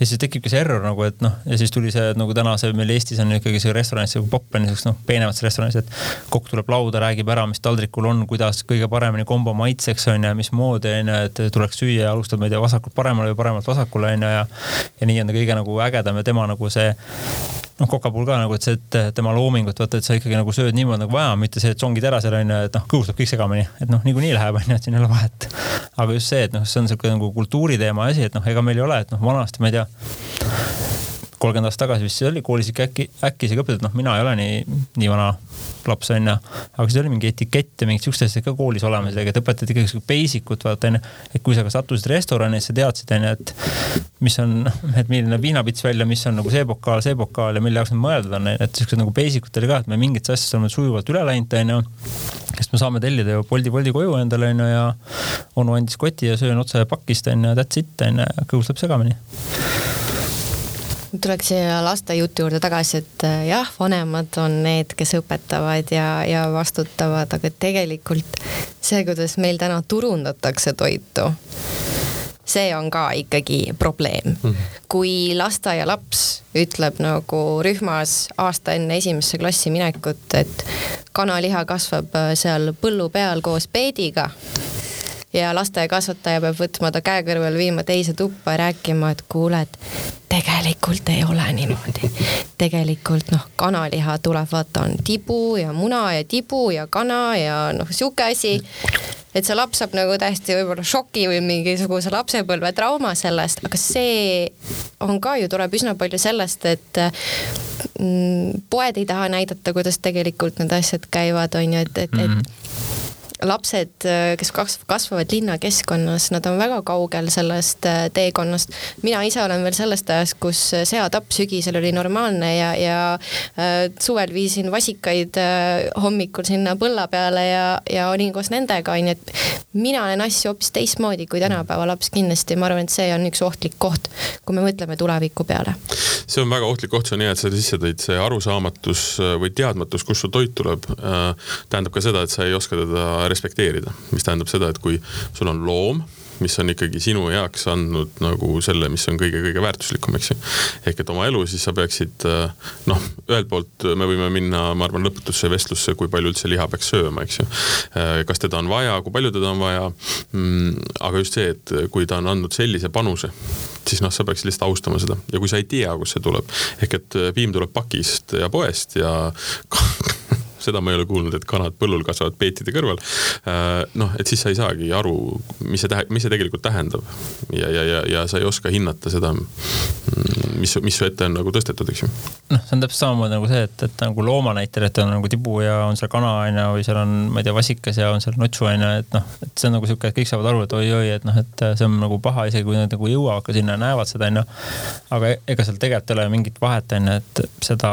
ja siis tekibki see error nagu, et noh, ja siis tuli see nagu täna see meil Eestis on ikkagi see restoranis see popp on niisugused noh, peenemates restoranides, et kokk tuleb lauda, räägib ära, mis taldrikul on, kuidas kõige paremini kombo maitseks on ju, mismoodi on ju, et tuleks süüa ja alustab, ma ei tea, vasakult paremale või paremalt vasakule on ju ja. ja nii on ta kõige nagu ägedam ja tema nagu see noh, koka puhul ka nagu, et see, et tema loomingut vaata, et sa ikkagi nagu sööd niimoodi nagu vaja, mitte see, et songid ära seal onju, et noh, kõhus läheb kõik segamini, et noh, niikuinii läheb onju, et siin ei ole vahet. aga just see, et noh, see on siuke nagu kultuuriteema asi, et noh, ega meil ei ole, et noh, vanasti ma ei tea kolmkümmend aastat tagasi vist see oli koolis ikka äkki, äkki isegi õpetatud, noh, mina ei ole nii, nii vana laps onju. aga siis oli mingi etikett ja mingid siuksed asjad ka koolis olemas, et õpetati ikkagi siukest basic ut vaata onju. et kui sa ka sattusid restorani, siis sa teadsid onju, et mis on, et milline viinapits välja, mis on nagu see pokaal, see pokaal ja mille jaoks need mõeldud on, et siuksed nagu basic ut oli ka, et me mingitest asjadest oleme sujuvalt üle läinud onju. sest me saame tellida ju Bolti, Bolti koju endale onju ja onu andis koti ja söön otse pakist onju, that's it onju, kõhus läheb segamini tuleks siia lastejutu juurde tagasi, et äh, jah, vanemad on need, kes õpetavad ja, ja vastutavad, aga tegelikult see, kuidas meil täna turundatakse toitu, see on ka ikkagi probleem mm. kui lasteaialaps ütleb nagu rühmas aasta enne esimesse klassi minekut, et kanaliha kasvab äh, seal põllu peal koos peediga ja lasteaiakasvataja peab võtma ta käe kõrval, viima teise tuppa ja rääkima, et kuule, et tegelikult ei ole niimoodi. tegelikult noh, kanaliha tuleb, vaata on tibu ja muna ja tibu ja kana ja noh, sihuke asi et see laps saab nagu täiesti võib-olla šoki või mingisuguse lapsepõlve trauma sellest, aga see on ka ju, tuleb üsna palju sellest, et mm, poed ei taha näidata, kuidas tegelikult need asjad käivad, on ju, et, et mm, -hmm. Lapsed, kes kasvavad linnakeskkonnas, nad on väga kaugel sellest äh, teekonnast. mina ise olen veel sellest ajast, kus seatapp sügisel oli normaalne ja, ja äh, suvel viisin vasikaid äh, hommikul sinna põlla peale ja, ja olin koos nendega, onju, et mina näen asju hoopis teistmoodi kui tänapäeva laps kindlasti, ma arvan, et see on üks ohtlik koht, kui me mõtleme tuleviku peale. see on väga ohtlik koht, see on hea, et sa sisse tõid, see arusaamatus või teadmatus, kust su toit tuleb, tähendab ka seda, et sa ei oska teda respekteerida, mis tähendab seda, et kui sul on loom, mis on ikkagi sinu heaks andnud nagu selle, mis on kõige-kõige väärtuslikum, eks ju. ehk et oma elu, siis sa peaksid noh, ühelt poolt me võime minna, ma arvan, lõputusse vestlusse, kui palju üldse liha peaks sööma, eks ju. kas teda on vaja, kui palju teda on vaja mm,. aga just see, et kui ta on andnud sellise panuse, siis noh, sa peaksid lihtsalt austama seda ja kui sa ei tea, kust see tuleb, ehk et piim tuleb pakist ja poest ja seda ma ei ole kuulnud, et kanad põllul kasvavad peetide kõrval. Äh, noh, et siis sa ei saagi aru, mis see tähe-, mis see tegelikult tähendab. ja, ja, ja, ja sa ei oska hinnata seda, mm, mis, mis su ette on nagu tõstetud, eks ju. noh, see on täpselt samamoodi nagu see, et, et nagu looma näitel, et on nagu tibu ja on seal kana on ju, või seal on, ma ei tea, vasikas ja on seal notšu on ju, et noh, et see on nagu sihuke, et kõik saavad aru, et oi-oi, et noh, et see on nagu paha, isegi kui nad nagu jõuavad ka sinna ja näevad seda on ju. aga ega seal tegelikult ei ole mingit vahet on ju, et seda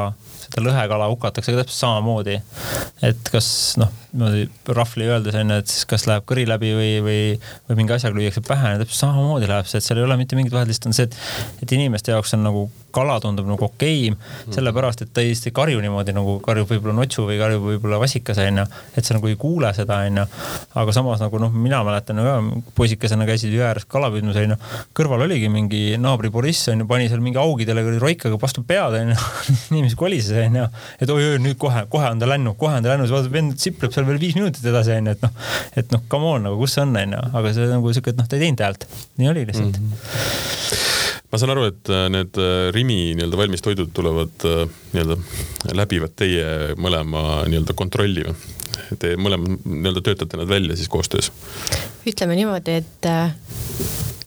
seda lõhekala hukatakse ka täpselt samamoodi. et kas noh, niimoodi rahvli öeldes on ju, et siis kas läheb kõri läbi või, või, või mingi asjaga lüüakse pähe, täpselt samamoodi läheb see, et seal ei ole mitte mingit vahet, lihtsalt on see, et, et inimeste jaoks on nagu kala tundub nagu okei okay, mm., sellepärast et ta ei karju niimoodi nagu karjub võib-olla notsu või karjub võib-olla vasikas onju. et sa nagu ei kuule seda onju. aga samas nagu noh, mina mäletan ka poisikesena käisid jõe ääres kala püüdmas onju. kõrval oligi mingi naabri Boriss onju, pani seal mingi augidele roikaga vastu pead onju inimesi kolises onju. et oi-oi nüüd kohe, kohe on ta lännu, kohe on ta lännu, siis vaatad vend sipleb seal veel viis minutit edasi onju, et noh. et noh, come on nagu kus see on onju, aga see nagu siuke, et noh, ta ei teinud häält. nii oli lihtsalt mm. -hmm ma saan aru, et äh, need äh, Rimi nii-öelda valmistoidud tulevad äh, nii-öelda, läbivad teie mõlema nii-öelda kontrolli või? Te mõlemad nii-öelda töötate nad välja siis koostöös? ütleme niimoodi, et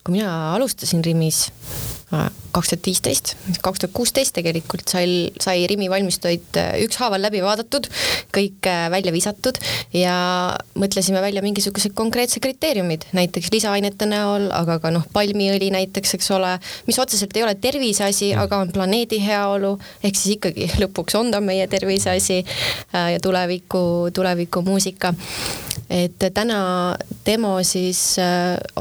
kui mina alustasin Rimis kaks tuhat viisteist, kaks tuhat kuusteist tegelikult sai, sai Rimi valmistuid äh, ükshaaval läbi vaadatud, kõik äh, välja visatud ja mõtlesime välja mingisugused konkreetsed kriteeriumid, näiteks lisaainete näol, aga ka noh, palmiõli näiteks, eks ole, mis otseselt ei ole tervise asi, mm. aga on planeedi heaolu, ehk siis ikkagi lõpuks on ta meie tervise asi äh, ja tuleviku, tulevikumuusika et täna Demo siis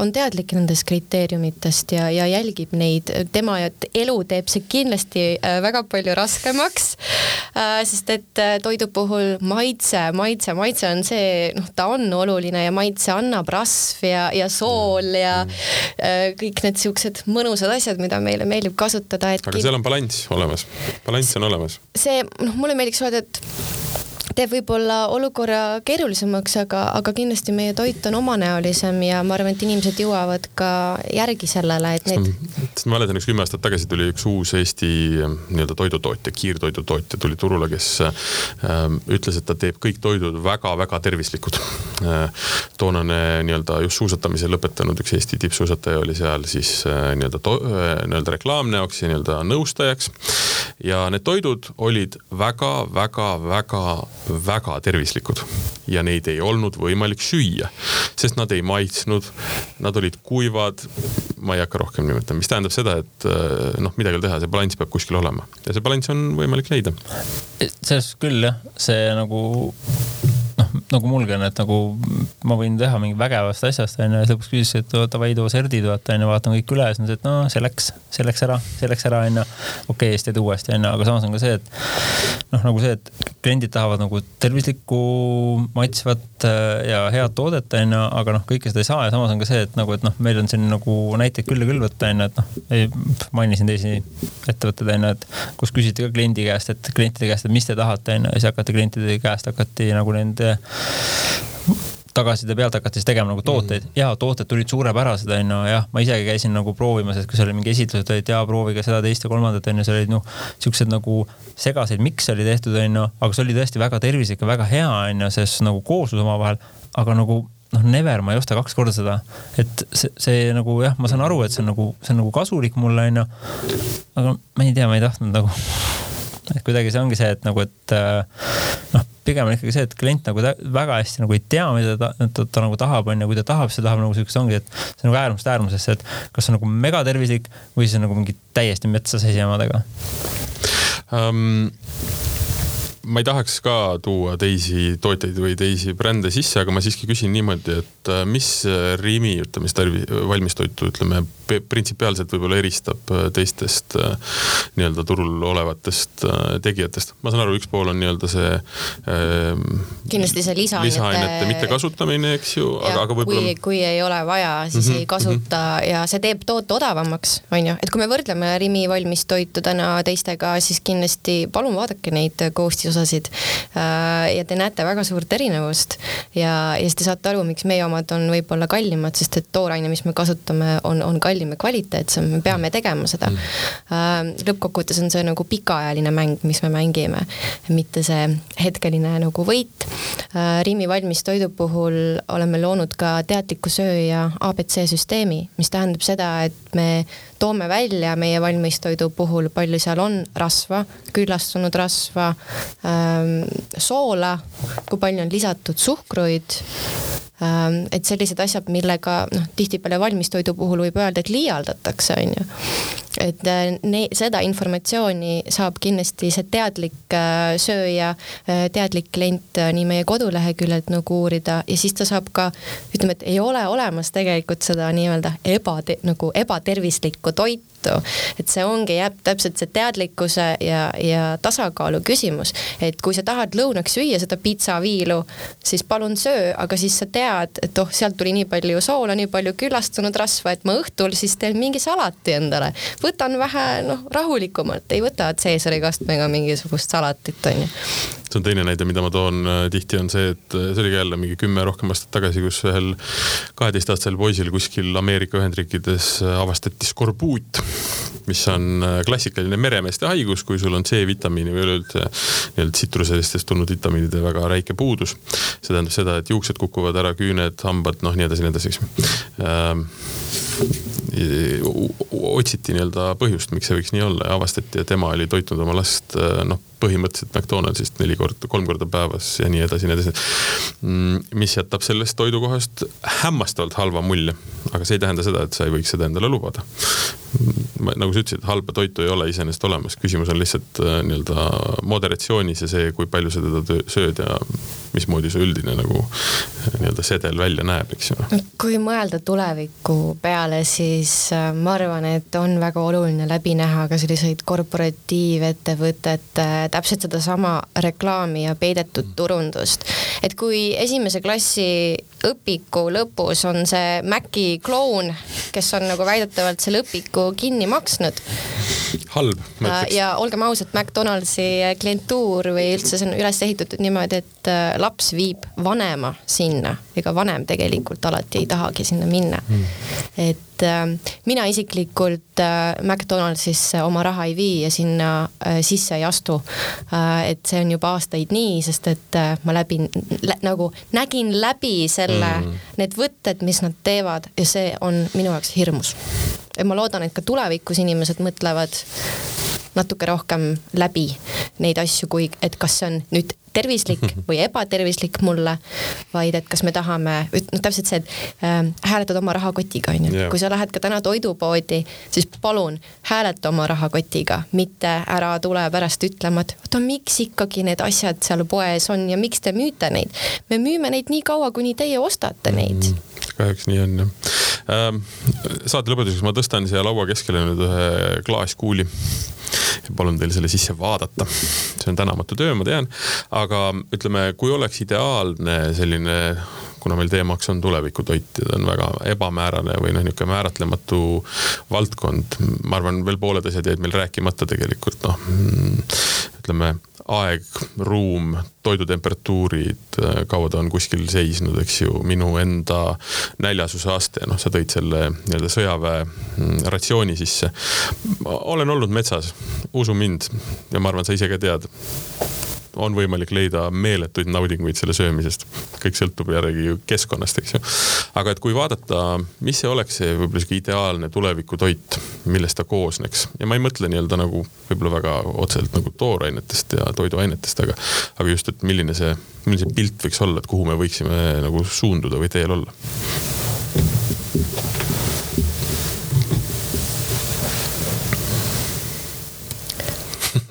on teadlik nendest kriteeriumitest ja, ja jälgib neid, tema et elu teeb see kindlasti äh, väga palju raskemaks. Äh, sest et äh, toidu puhul maitse, maitse, maitse on see, noh, ta on oluline ja maitse annab rasv ja, ja sool ja kõik need siuksed mõnusad asjad, mida meile meeldib kasutada. aga seal on balanss olemas, balanss on olemas. see, noh, mulle meeldiks öelda, et teeb võib-olla olukorra keerulisemaks, aga, aga kindlasti meie toit on omanäolisem ja ma arvan, et inimesed jõuavad ka järgi sellele, et need. sest ma mäletan, üks kümme aastat tagasi tuli üks uus Eesti ähm, nii-öelda toidutootja, kiirtoidutootja tuli turule, kes äh, ütles, et ta teeb kõik toidud väga-väga tervislikud äh,. toonane nii-öelda just suusatamise lõpetanud üks Eesti tippsuusataja oli seal siis äh, nii-öelda äh, nii-öelda reklaamnäoks ja nii-öelda nõustajaks. ja need toidud olid väga-väga-väga väga tervislikud ja neid ei olnud võimalik süüa, sest nad ei maitsnud, nad olid kuivad. ma ei hakka rohkem nimetama, mis tähendab seda, et eh, noh, midagi ei ole teha, see balanss peab kuskil olema ja see balanss on võimalik leida. selles küll jah, see nagu nagu mulgi on, et nagu ma võin teha mingi vägevast asjast onju ja lõpuks küsis, et davai too serdid vaata onju, vaatan kõik üle, siis nad ütlesid, et no see läks, see läks ära, see läks ära onju. okei okay,, siis teed uuesti onju, aga samas on ka see, et noh, nagu see, et kliendid tahavad nagu tervislikku, maitsvat äh, ja head toodet onju, aga noh, kõike seda ei saa ja samas on ka see, et nagu, et noh, meil on siin nagu näiteid küll ja küll võtta onju, et noh, mainisin teisi ettevõtteid onju, et kus küsiti ka kliendi käest, et klientide käest, et mis te tahate onju ja siis hakati klientide käest hakati nagu nende tagasiside pealt hakati siis tegema nagu tooteid mm. ja tooted tulid suurepärased, onju, jah, ma isegi käisin nagu proovimas, et kui seal oli mingi esitlused olid ja proovige seda, teist ja kolmandat, onju, seal olid noh, siuksed nagu segaseid mikse oli tehtud, onju, aga see oli tõesti väga tervislik ja väga hea, onju, sest nagu kooslus omavahel, aga nagu noh, never ma ei osta kaks korda seda. et see, see nagu jah, ma saan aru, et see on nagu, see on nagu kasulik mulle onju. aga ma ei tea, ma ei tahtnud nagu et kuidagi see ongi see, et nagu, et äh, noh, pigem on ikkagi see, et klient nagu väga hästi nagu ei tea, mida ta, ta, ta, ta nagu tahab, on ju, kui ta tahab, ta tahab nagu siukest ongi, et see on nagu äärmusest äärmusesse, et kas see on nagu megatervislik või siis on nagu mingi täiesti metsa seisi omadega. Um ma ei tahaks ka tuua teisi tootjaid või teisi brände sisse, aga ma siiski küsin niimoodi, et äh, mis Rimi, ütleme siis tarvi-, valmistoitu, ütleme printsipiaalselt võib-olla eristab äh, teistest äh, nii-öelda turul olevatest tegijatest. ma saan aru, üks pool on nii-öelda see ähm,. kindlasti see lisaainete. lisaainete mittekasutamine, eks ju, aga, aga võib-olla. kui, kui ei ole vaja, siis mm -hmm, ei kasuta mm -hmm. ja see teeb toote odavamaks, on ju, et kui me võrdleme Rimi valmistoitu täna teistega, siis kindlasti palun vaadake neid koostisosasid osasid. Äh, ja te näete väga suurt erinevust ja, ja siis te saate aru, miks meie omad on võib-olla kallimad, sest et tooraine, mis me kasutame, on, on kallim ja kvaliteetsem, me peame tegema seda. Äh, lõppkokkuvõttes on see nagu pikaajaline mäng, mis me mängime, mitte see hetkeline nagu võit. Äh, Rimi valmistoidu puhul oleme loonud ka teadliku sööja abc süsteemi, mis tähendab seda, et me toome välja meie valmistoidu puhul, palju seal on rasva, küllastunud rasva, ähm, soola, kui palju on lisatud suhkruid et sellised asjad, millega noh, tihtipeale valmistoidu puhul võib öelda, et liialdatakse, on ju. et äh, ne-, seda informatsiooni saab kindlasti see teadlik äh, sööja, äh, teadlik klient nii meie koduleheküljelt nagu uurida ja siis ta saab ka, ütleme, et ei ole olemas tegelikult seda nii-öelda eba, nagu ebatervislikku toitu vastu. et see ongi, jääb täpselt see teadlikkuse ja, ja tasakaalu küsimus, et kui sa tahad lõunaks süüa seda pitsaviilu, siis palun söö, aga siis sa tead, et oh, sealt tuli nii palju soola, nii palju küllastunud rasva, et ma õhtul siis teen mingi salati endale. võtan vähe noh, rahulikumalt, ei võta Caesari kastmega mingisugust salatit, onju see on teine näide, mida ma toon äh, tihti, on see, et äh, see oli ka jälle mingi kümme rohkem aastat tagasi, kus ühel kaheteistaastasel poisil kuskil Ameerika Ühendriikides äh, avastati skorbuut, mis on klassikaline meremeeste haigus, kui sul on C-vitamiini või üleüldse nii-öelda tsitruselistest tulnud vitamiinide väga räike puudus. see tähendab seda, et juuksed kukuvad ära, küüned, hambad, noh, nii edasi, nii edasi, eks ähm, otsiti nii-öelda põhjust, miks see võiks nii olla ja avastati, et ema oli toitnud oma last noh põhimõtteliselt McDonaldsist neli korda, kolm korda päevas ja nii edasi, nii edasi. Mm, mis jätab sellest toidukohast hämmastavalt halva mulje, aga see ei tähenda seda, et sa ei võiks seda endale lubada. nagu sa ütlesid, halba toitu ei ole iseenesest olemas, küsimus on lihtsalt äh, nii-öelda moderatsioonis ja see, kui palju sa teda sööd ja mismoodi see üldine nagu äh, nii-öelda sedel välja näeb, eks ju. kui mõelda tuleviku peale, siis äh, ma arvan, et on väga oluline läbi näha ka selliseid korporatiivettevõtete täpselt sedasama reklaami ja peidetud turundust. et kui esimese klassi õpiku lõpus on see Maci kloun, kes on nagu väidetavalt selle õpiku kinni maksnud. halb, ma ütleks. ja olgem ausad, McDonaldsi klientuur või üldse see on üles ehitatud niimoodi, et äh, laps viib vanema sinna, ega vanem tegelikult alati ei tahagi sinna minna mm.. et et äh, mina isiklikult äh, McDonaldsisse oma raha ei vii ja sinna äh, sisse ei astu. Et see on juba aastaid nii, sest et ma läbin lä, nagu nägin läbi selle mm., need võtted, mis nad teevad ja see on minu jaoks hirmus. ja ma loodan, et ka tulevikus inimesed mõtlevad natuke rohkem läbi neid asju, kui et kas see on nüüd tervislik või ebatervislik mulle, vaid et kas me tahame, noh täpselt see, et äh, hääletad oma rahakotiga, on ju. kui sa lähed ka täna toidupoodi, siis palun hääleta oma rahakotiga, mitte ära tule pärast ütlema, et oota, miks ikkagi need asjad seal poes on ja miks te müüte neid. me müüme neid nii kaua, kuni teie ostate neid mm kahjuks nii on jah ähm,. saate lõpetuseks ma tõstan siia laua keskele nüüd ühe klaaskuuli palun teil selle sisse vaadata. see on tänamatu töö, ma tean, aga ütleme, kui oleks ideaalne selline kuna meil teemaks on tulevikutoit ja ta on väga ebamäärane või noh, niisugune määratlematu valdkond. ma arvan, veel pooled asjad jäid meil rääkimata tegelikult noh. ütleme, aeg, ruum, toidutemperatuurid, kaua ta on kuskil seisnud, eks ju, minu enda näljasuse aste, noh, sa tõid selle nii-öelda sõjaväe mm, ratsiooni sisse. olen olnud metsas, usu mind ja ma arvan, sa ise ka tead on võimalik leida meeletuid naudinguid selle söömisest. kõik sõltub järgi keskkonnast, eks ju. aga et kui vaadata, mis see oleks see võib-olla sihuke ideaalne tulevikutoit, millest ta koosneks ja ma ei mõtle nii-öelda nagu võib-olla väga otseselt nagu toorainetest ja toiduainetest, aga, aga just, et milline see, milline see pilt võiks olla, et kuhu me võiksime nagu suunduda või teel olla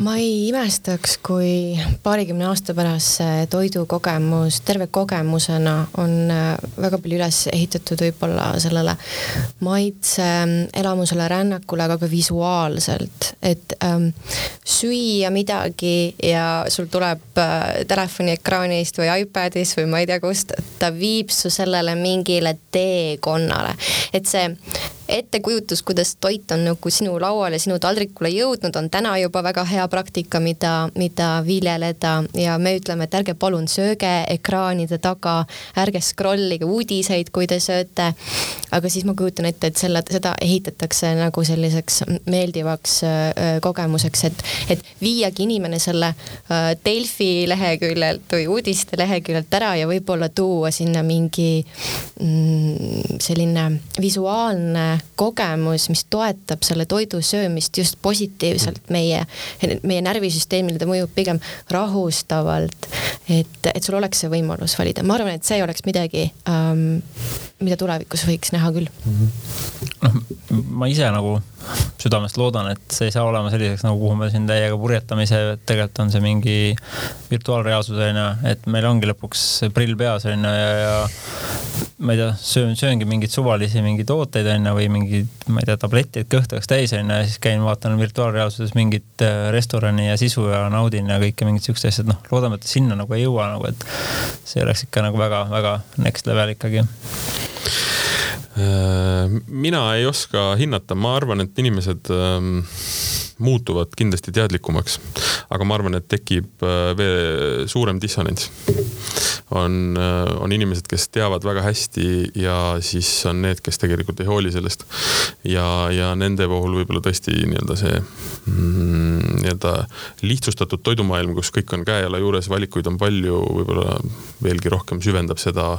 ma ei imestaks, kui paarikümne aasta pärast see toidukogemus terve kogemusena on äh, väga palju üles ehitatud võib-olla sellele maitse elamusele, rännakule, aga ka visuaalselt, et ähm, süüa midagi ja sul tuleb äh, telefoni ekraanist või iPadist või ma ei tea kust, ta viib su sellele mingile teekonnale, et see ettekujutus, kuidas toit on nagu sinu lauale, sinu taldrikule jõudnud, on täna juba väga hea praktika, mida, mida viljeleda ja me ütleme, et ärge palun sööge ekraanide taga, ärge scroll ige uudiseid, kui te sööte. aga siis ma kujutan ette, et selle, seda ehitatakse nagu selliseks meeldivaks kogemuseks, et, et viiagi inimene selle Delfi leheküljelt või uudiste leheküljelt ära ja võib-olla tuua sinna mingi mm, selline visuaalne kogemus, mis toetab selle toidu söömist just positiivselt mm. meie, meie närvisüsteemile, ta mõjub pigem rahustavalt. et, et sul oleks see võimalus valida, ma arvan, et see oleks midagi ähm,, mida tulevikus võiks näha küll. -hmm. noh, ma ise nagu südamest loodan, et see ei saa olema selliseks nagu, kuhu me siin täiega purjetamise, tegelikult on see mingi virtuaalreaalsus on ju, et meil ongi lõpuks prill peas on ju ja, ja ma ei tea, söön, sööngi mingeid suvalisi mingeid tooteid on ju või mingeid, ma ei tea, tabletid kõht oleks täis on ju ja siis käin vaatan virtuaalreaalsuses mingit äh, restorani ja sisu ja naudin ja kõike mingid siuksed asjad, noh, loodame, et sinna nagu ei jõua nagu, et see oleks ikka nagu väga-väga next level ikkagi mina ei oska hinnata, ma arvan, et inimesed ähm, muutuvad kindlasti teadlikumaks. aga ma arvan, et tekib äh, veel suurem dissonants. on, äh, on inimesed, kes teavad väga hästi ja siis on need, kes tegelikult ei hooli sellest. ja, ja nende puhul võib-olla tõesti nii-öelda see mm, nii-öelda lihtsustatud toidumaailm, kus kõik on käe-jala juures, valikuid on palju, võib-olla veelgi rohkem süvendab seda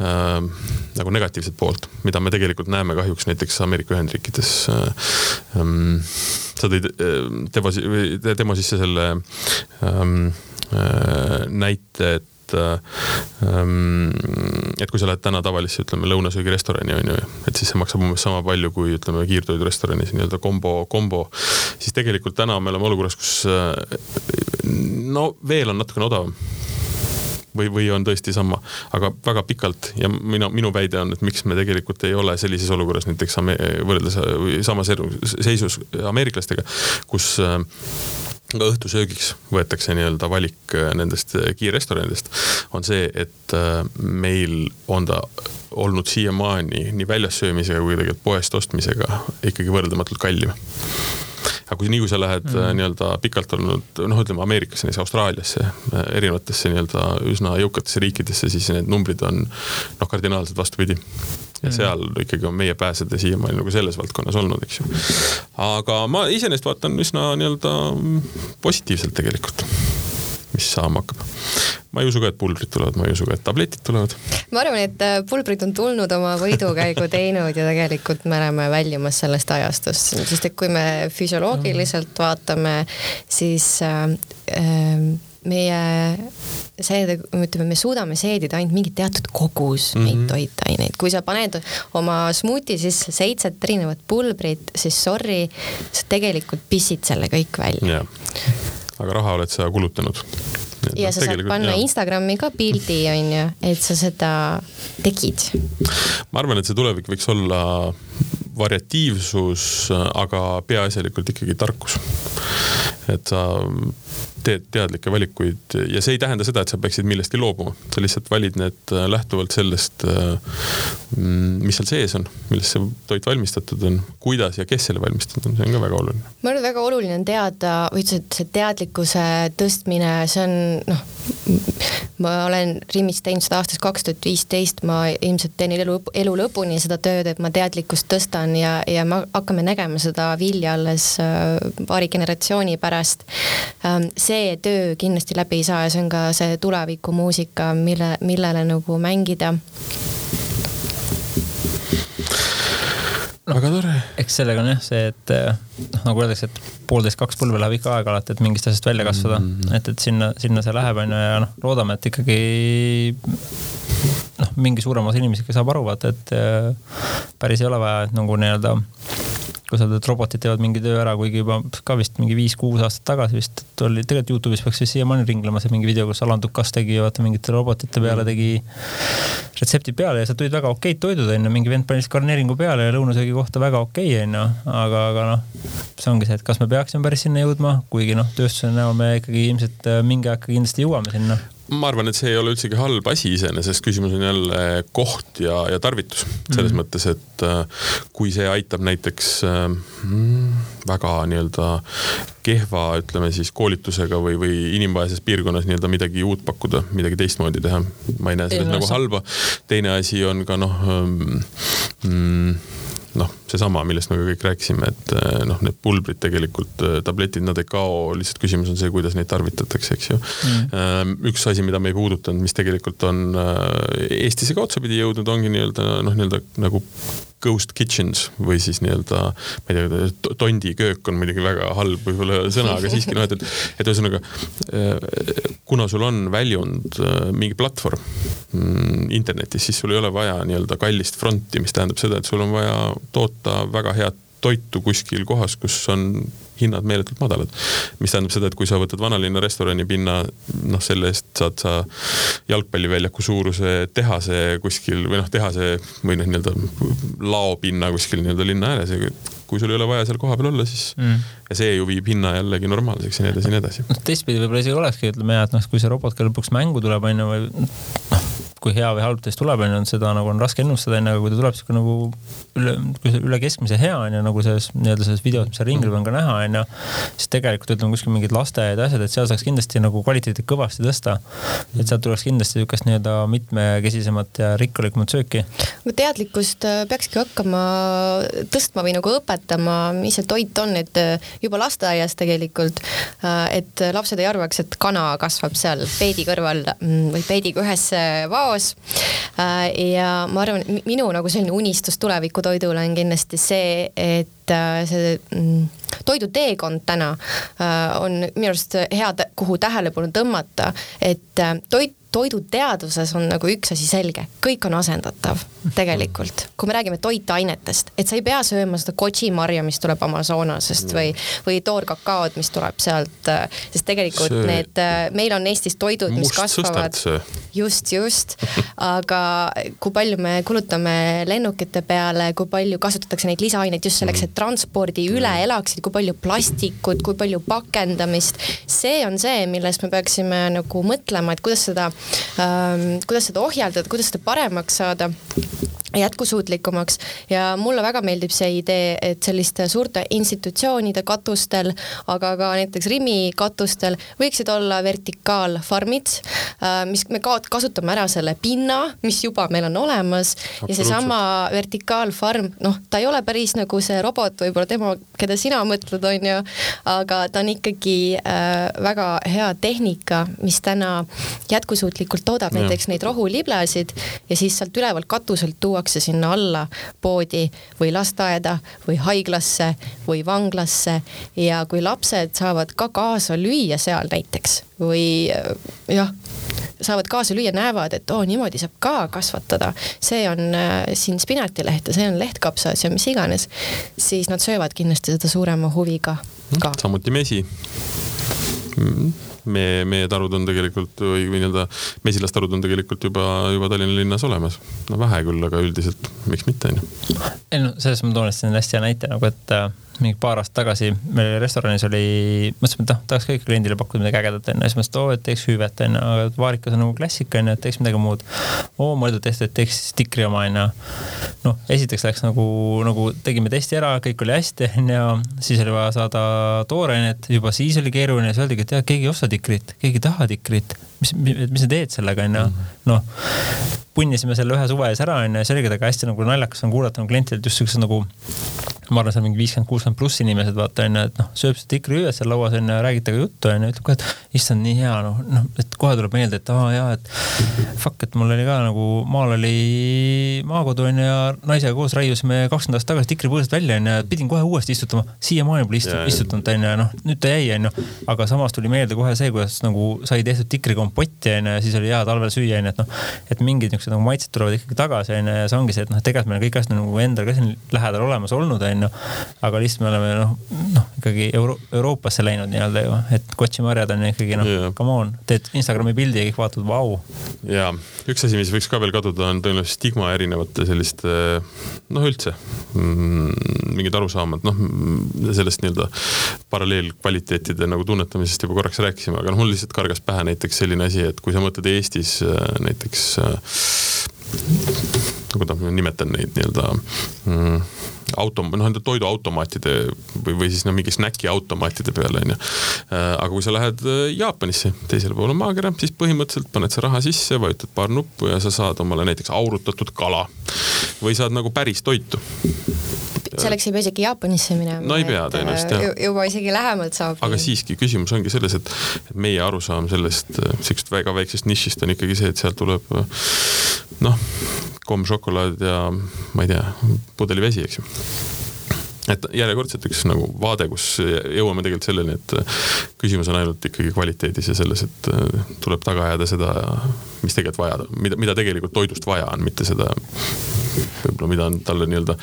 äh, nagu negatiivset poolt, mida me tegelikult näeme kahjuks näiteks Ameerika Ühendriikides äh,. Ähm, sa tõid demo, demo sisse selle ähm, äh, näite, et ähm, et kui sa lähed täna tavalisse, ütleme lõunasöögirestorani on ju, et siis see maksab umbes sama palju kui ütleme kiirtoidurestoranis nii-öelda kombo, kombo. siis tegelikult täna me oleme olukorras, kus äh, no veel on natukene odavam või, või on tõesti sama, aga väga pikalt ja mina, minu väide on, et miks me tegelikult ei ole sellises olukorras näiteks võrreldes samas seisus ameeriklastega, kus äh, ka õhtusöögiks võetakse nii-öelda valik äh, nendest äh, kiirrestoranidest, on see, et meil on ta olnud siiamaani nii väljas söömisega kui tegelikult poest ostmisega ikkagi võrreldamatult kallim aga kui nii, kui sa lähed mm. nii-öelda pikalt olnud, noh, ütleme Ameerikasse, näiteks Austraaliasse, äh, erinevatesse nii-öelda üsna jõukatesse riikidesse, siis need numbrid on noh, kardinaalselt vastupidi. ja mm. seal ikkagi on meie pääseda siiamaani nagu selles valdkonnas olnud, eks ju. aga ma iseenesest vaatan üsna nii-öelda positiivselt tegelikult mis saama hakkab. ma ei usu ka, et pulbrid tulevad, ma ei usu ka, et tabletid tulevad. ma arvan, et äh, pulbrid on tulnud oma võidukäigu teinud ja tegelikult me oleme väljumas sellest ajastust, sest et kui me füsioloogiliselt vaatame, siis äh, äh meie see, ütleme, me suudame seedida ainult mingi teatud kogus mm -hmm. neid toitaineid. kui sa paned oma smuuti sisse seitset erinevat pulbrit, siis sorry, sa tegelikult pissid selle kõik välja aga raha oled sa kulutanud. ja sa saad panna jah. Instagrami ka pildi, on ju, et sa seda tegid. ma arvan, et see tulevik võiks olla variatiivsus, aga peaasjalikult ikkagi tarkus. et sa teed teadlikke valikuid ja see ei tähenda seda, et sa peaksid millestki loobuma, sa lihtsalt valid need äh, lähtuvalt sellest, mm, mis seal sees on, millest see toit valmistatud on, kuidas ja kes selle valmistatud on, see on ka väga oluline. ma arvan, et väga oluline on teada, või et see teadlikkuse tõstmine, see on noh, ma olen Rimis teinud seda aastast kaks tuhat viisteist, ma ilmselt teen elu, elu lõpuni seda tööd, et ma teadlikkust tõstan ja, ja me hakkame nägema seda vilja alles äh, paari generatsiooni pärast. Ähm, see töö kindlasti läbi ei saa ja see on ka see tulevikumuusika, mille, millele nagu mängida no, väga tore. eks sellega on jah see, et noh, nagu öeldakse, et poolteist, kaks põlve läheb ikka aega alati, et mingist asjast välja kasvada mm. -hmm. et, et sinna, sinna see läheb, on ju, ja noh, loodame, et ikkagi noh, mingi suurem osa inimesi ikka saab aru, vaata, et päris ei ole vaja, et nagu nii-öelda kui sa ütled, et robotid teevad mingi töö ära, kuigi juba ka vist mingi viis-kuus aastat tagasi vist oli, tegelikult Youtube'is peaks vist siiamaani ringlema see mingi video, kus Alan Dukas tegi vaata mingite robotite peale tegi retseptid peale ja sealt tulid väga okeid toidud onju, mingi vend pani garneeringu peale ja lõunasöögi kohta väga okei onju, aga, aga noh, see ongi see, et kas me peaksime päris sinna jõudma, kuigi noh, tööstuse näol me ikkagi ilmselt mingi aeg kindlasti jõuame sinna ma arvan, et see ei ole üldsegi halb asi iseenesest, küsimus on jälle koht ja, ja tarvitus. selles mm -hmm. mõttes, et äh, kui see aitab näiteks äh, väga nii-öelda kehva, ütleme siis koolitusega või, või inimvaeses piirkonnas nii-öelda midagi uut pakkuda, midagi teistmoodi teha. ma ei näe selles nagu halba. teine asi on ka noh ähm, mm, noh, seesama, millest me kõik rääkisime, et eh, noh, need pulbrid tegelikult, eh, tabletid, nad ei kao, lihtsalt küsimus on see, kuidas neid tarvitatakse, eks ju. Mm.. Ehm, üks asi, mida me ei puudutanud, mis tegelikult on eh, Eestisse ka otsapidi jõudnud, ongi nii-öelda noh, nii-öelda nagu ghost kitchens või siis nii-öelda, ma ei tea, tondiköök on muidugi väga halb võib-olla sõna, aga siiski noh, et, et, et ühesõnaga kuna sul on väljund mingi platvorm mm, internetis, siis sul ei ole vaja nii-öelda kallist fronti, mis tähendab seda, et sul on vaja toota väga head toitu kuskil kohas, kus on hinnad meeletult madalad. mis tähendab seda, et kui sa võtad vanalinna restorani pinna, noh, selle eest saad sa jalgpalliväljaku suuruse tehase kuskil või noh, tehase või noh, nii-öelda laopinna kuskil nii-öelda linna ääres ja kui sul ei ole vaja seal kohapeal olla, siis mm. ja see ju viib hinna jällegi normaalseks ja nii edasi ja nii edasi. noh, teistpidi võib-olla isegi olekski, ütleme jah, et noh, kui see robot ka lõpuks mängu tuleb, on ju, või noh kui hea või halb teist tuleb, on ju, seda nagu on raske ennustada, onju, aga kui ta tuleb sihuke nagu üle, üle keskmise hea, on ju, nagu selles nii-öelda selles videos, mis seal ringleb, on ka näha, on ju. siis tegelikult ütleme kuskil mingid lasteaed ja asjad, et seal saaks kindlasti nagu kvaliteeti kõvasti tõsta. et sealt tuleks kindlasti sihukest nii-öelda mitmekesisemat ja rikkalikumat sööki. teadlikkust äh, peakski hakkama tõstma või nagu õpetama, mis see toit on, et äh, juba lasteaias tegelikult, äh, et lapsed ei arvaks, et kana kasvab seal peedi kõrval mm, või peediga ühes vaos koos. Äh, ja ma arvan, minu nagu selline unistus tulevikutoidule on kindlasti see, et äh, see mm, toiduteekond täna äh, on minu arust hea, kuhu tähelepanu tõmmata, et toit toiduteaduses on nagu üks asi selge, kõik on asendatav tegelikult, kui me räägime toitainetest, et sa ei pea sööma seda kočimarja, mis tuleb Amazonasest või, või toorkakaod, mis tuleb sealt, sest tegelikult see... need, meil on Eestis toidud, mis kasvavad. just, just, aga kui palju me kulutame lennukite peale, kui palju kasutatakse neid lisaaineid just selleks, et transpordi üle elaksid, kui palju plastikut, kui palju pakendamist, see on see, millest me peaksime nagu mõtlema, et kuidas seda kuidas seda ohjeldada, kuidas seda paremaks saada jätkusuutlikumaks. Ja mulle väga meeldib see idee, et selliste suurte institutsioonide katustel, aga ka näiteks Rimi katustel võiksid olla vertikaalfarmid, äh, mis me ka kasutame ära selle pinna, mis juba meil on olemas. Ja seesama vertikaalfarm, noh, ta ei ole päris nagu see robot, võib-olla tema, keda sina mõtled, on ju, aga ta on ikkagi äh, väga hea tehnika, mis täna jätkusuutlikult toodab ja. näiteks neid rohuliblesid ja siis sealt ülevalt katuselt tuua tuuakse sinna alla poodi või lasteaeda või haiglasse või vanglasse. Ja kui lapsed saavad ka kaasa lüüa seal näiteks või jah, saavad kaasa lüüa, näevad, et oo, niimoodi saab ka kasvatada, see on äh, siin spinatileht ja see on lehtkapsas ja mis iganes, siis nad söövad kindlasti seda suurema huviga ka. samuti mesi mm meie, tarud on tegelikult või, või nii-öelda mesilastarud on tegelikult juba, juba Tallinna linnas olemas. no vähe küll, aga üldiselt miks mitte, onju. ei no selles ma toon siin hästi hea näite nagu, et mingi paar aastat tagasi meil restoranis oli, mõtlesime, et noh, tahaks ka ikka kliendile pakkuda midagi ägedat onju, siis mõtlesin, et oo, et teeks hüvet onju, aga vaarikas on nagu klassika onju, et teeks midagi muud. oo, mõeldud testi, et teeks stikri oma onju. noh, esiteks läks nagu, nagu tegime testi ära, kõik oli hästi onju, siis oli vaja saada toorainet, juba siis oli keeruline, siis öeldigi, et jah, keegi ei osta tikrit, keegi ei taha tikrit mis, mis sa teed sellega onju, noh punnisime selle ühe suve ees ära onju ja oligi väga hästi nagu naljakas on kuulata nagu klientidelt just siuksed nagu ma arvan, seal mingi viiskümmend, kuuskümmend pluss inimesed vaata onju, et noh, sööb seda tikrihüüet seal lauas onju ja räägib temaga juttu onju, ütleb ka, et issand, nii hea noh, noh, et kohe tuleb meelde, et aa jaa, et fuck, et mul oli ka nagu maal oli maakodu onju ja naisega koos raiusime kakskümmend aastat tagasi tikripõõsast välja onju ja pidin kohe uuesti istutama. siiamaani pole istu, istutanud onju ja noh, nüüd ta jäi onju, aga samas tuli meelde kohe see, kuidas nagu sai tehtud tikrikompotti onju ja siis oli hea talvel süüa onju, et noh, et mingid niisugused nagu maitsed tulevad ikkagi tagasi onju ja see ongi see, et noh, tegelikult meil kõik asjad nagu endal ka siin lähedal olemas olnud onju aga lihtsalt me oleme noh, noh ikkagi Euro Euroopasse läinud nii-öelda ju, et kotšimarjad on ikkagi noh yeah., come on, teed Instagrami pildi ja kõik vaatavad, vau. ja üks asi, mis võiks ka veel kaduda, on tõenäoliselt stigma erinevate selliste noh, üldse mm, mingid arusaamad, noh sellest nii-öelda paralleelkvaliteetide nagu tunnetamisest juba korraks rääkisime, aga noh, mul lihtsalt kargas pähe näiteks selline asi, et kui sa mõtled Eestis äh, näiteks kuidas ma nimetan neid nii-öelda mm, auto, noh nende toiduautomaatide või, või siis no mingi snäkiautomaatide peale onju. Äh, aga kui sa lähed äh, Jaapanisse, teisel pool on maakera, siis põhimõtteliselt paned sa raha sisse, vajutad paar nuppu ja sa saad omale näiteks aurutatud kala või saad nagu päris toitu selleks ei pea isegi Jaapanisse minema. no ei pea tõenäoliselt jah. juba isegi lähemalt saab. aga siiski, küsimus ongi selles, et, meie arusaam sellest äh, siuksest väga väiksest nišist on ikkagi see, et sealt tuleb noh, komm šokolaad ja ma ei tea, pudeli vesi, eks ju et järjekordselt üks nagu vaade, kus jõuame tegelikult selleni, et küsimus on ainult ikkagi kvaliteedis ja selles, et äh, tuleb taga ajada seda, mis tegelikult vaja, mida, mida tegelikult toidust vaja on, mitte seda võib-olla, mida on talle nii-öelda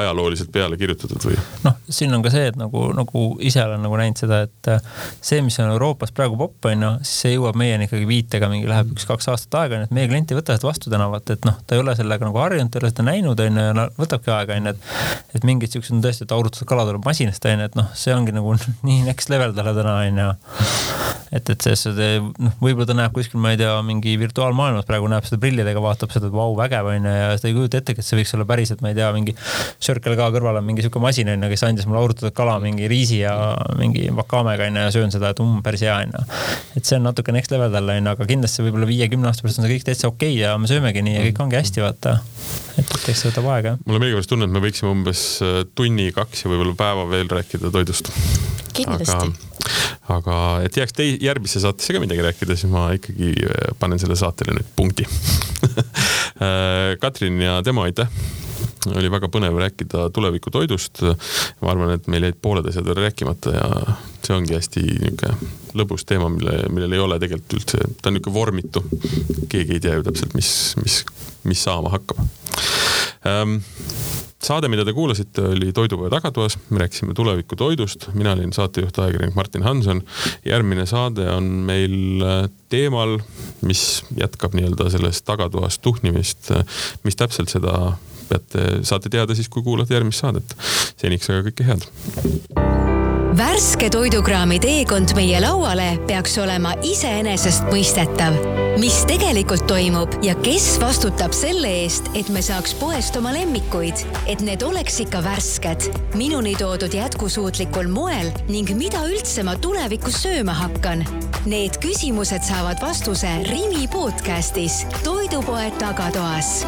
ajalooliselt peale kirjutatud või? noh, siin on ka see, et nagu, nagu ise olen nagu näinud seda, et äh, see, mis on Euroopas praegu popp on ju, siis see jõuab meieni ikkagi viitega mingi läheb üks-kaks aastat aega, onju, et meie klient ei võta seda vastu tänavat, et noh, ta ei ole sellega nagu harjunud, ta ei ole seda näinud, onju, ja võtabki aega, onju, et et mingid siuksed on tõesti et aurutatud kala tuleb masinast onju, et noh, see ongi nagu nii next level talle täna onju. et, et selles suhtes noh, võib-olla ta näeb kuskil, ma ei tea, mingi virtuaalmaailmas praegu näeb seda prillidega, vaatab seda, et vau, vägev onju ja seda ei kujuta ettegi, et see võiks olla päriselt, ma ei tea, mingi Circle K kõrval on mingi sihuke masin onju, kes andis mulle aurutatud kala mingi riisi ja mingi vakaamega onju ja söön seda, et um, päris hea onju. et see on natuke next level talle onju, aga kindlasti võib-olla viie-kümne aasta pärast on see kõik täitsa okei okay ja me söömegi nii ja kõik ongi hästi, vaata. et, eks see võtab aega. mulle millegipärast tunne, et me võiksime umbes äh, tunni-kaks ja võib-olla päeva veel rääkida toidust. kindlasti. aga, aga et jääks tei-, järgmisse saatesse ka midagi rääkida, siis ma ikkagi äh, panen selle saatele nüüd punkti äh, Katrin ja Temo, aitäh oli väga põnev rääkida tuleviku toidust. ma arvan, et meil jäid pooled asjad veel rääkimata ja see ongi hästi niisugune lõbus teema, mille, millel ei ole tegelikult üldse, ta on niisugune vormitu. keegi ei tea ju täpselt, mis, mis, mis saama hakkab saade, mida te kuulasite, oli Toidupoe tagatoas, me rääkisime tuleviku toidust, mina olin saatejuht, ajakirjanik Martin Hanson. järgmine saade on meil äh, teemal, mis jätkab nii-öelda sellest tagatoas tuhnimist. mis täpselt seda peate, saate teada siis, kui kuulate järgmist saadet. seniks aga kõike head värske toidukraami teekond meie lauale peaks olema iseenesestmõistetav. mis tegelikult toimub ja kes vastutab selle eest, et me saaks poest oma lemmikuid, et need oleks ikka värsked, minuni toodud jätkusuutlikul moel ning mida üldse ma tulevikus sööma hakkan. Need küsimused saavad vastuse Rimi podcastis Toidupoe tagatoas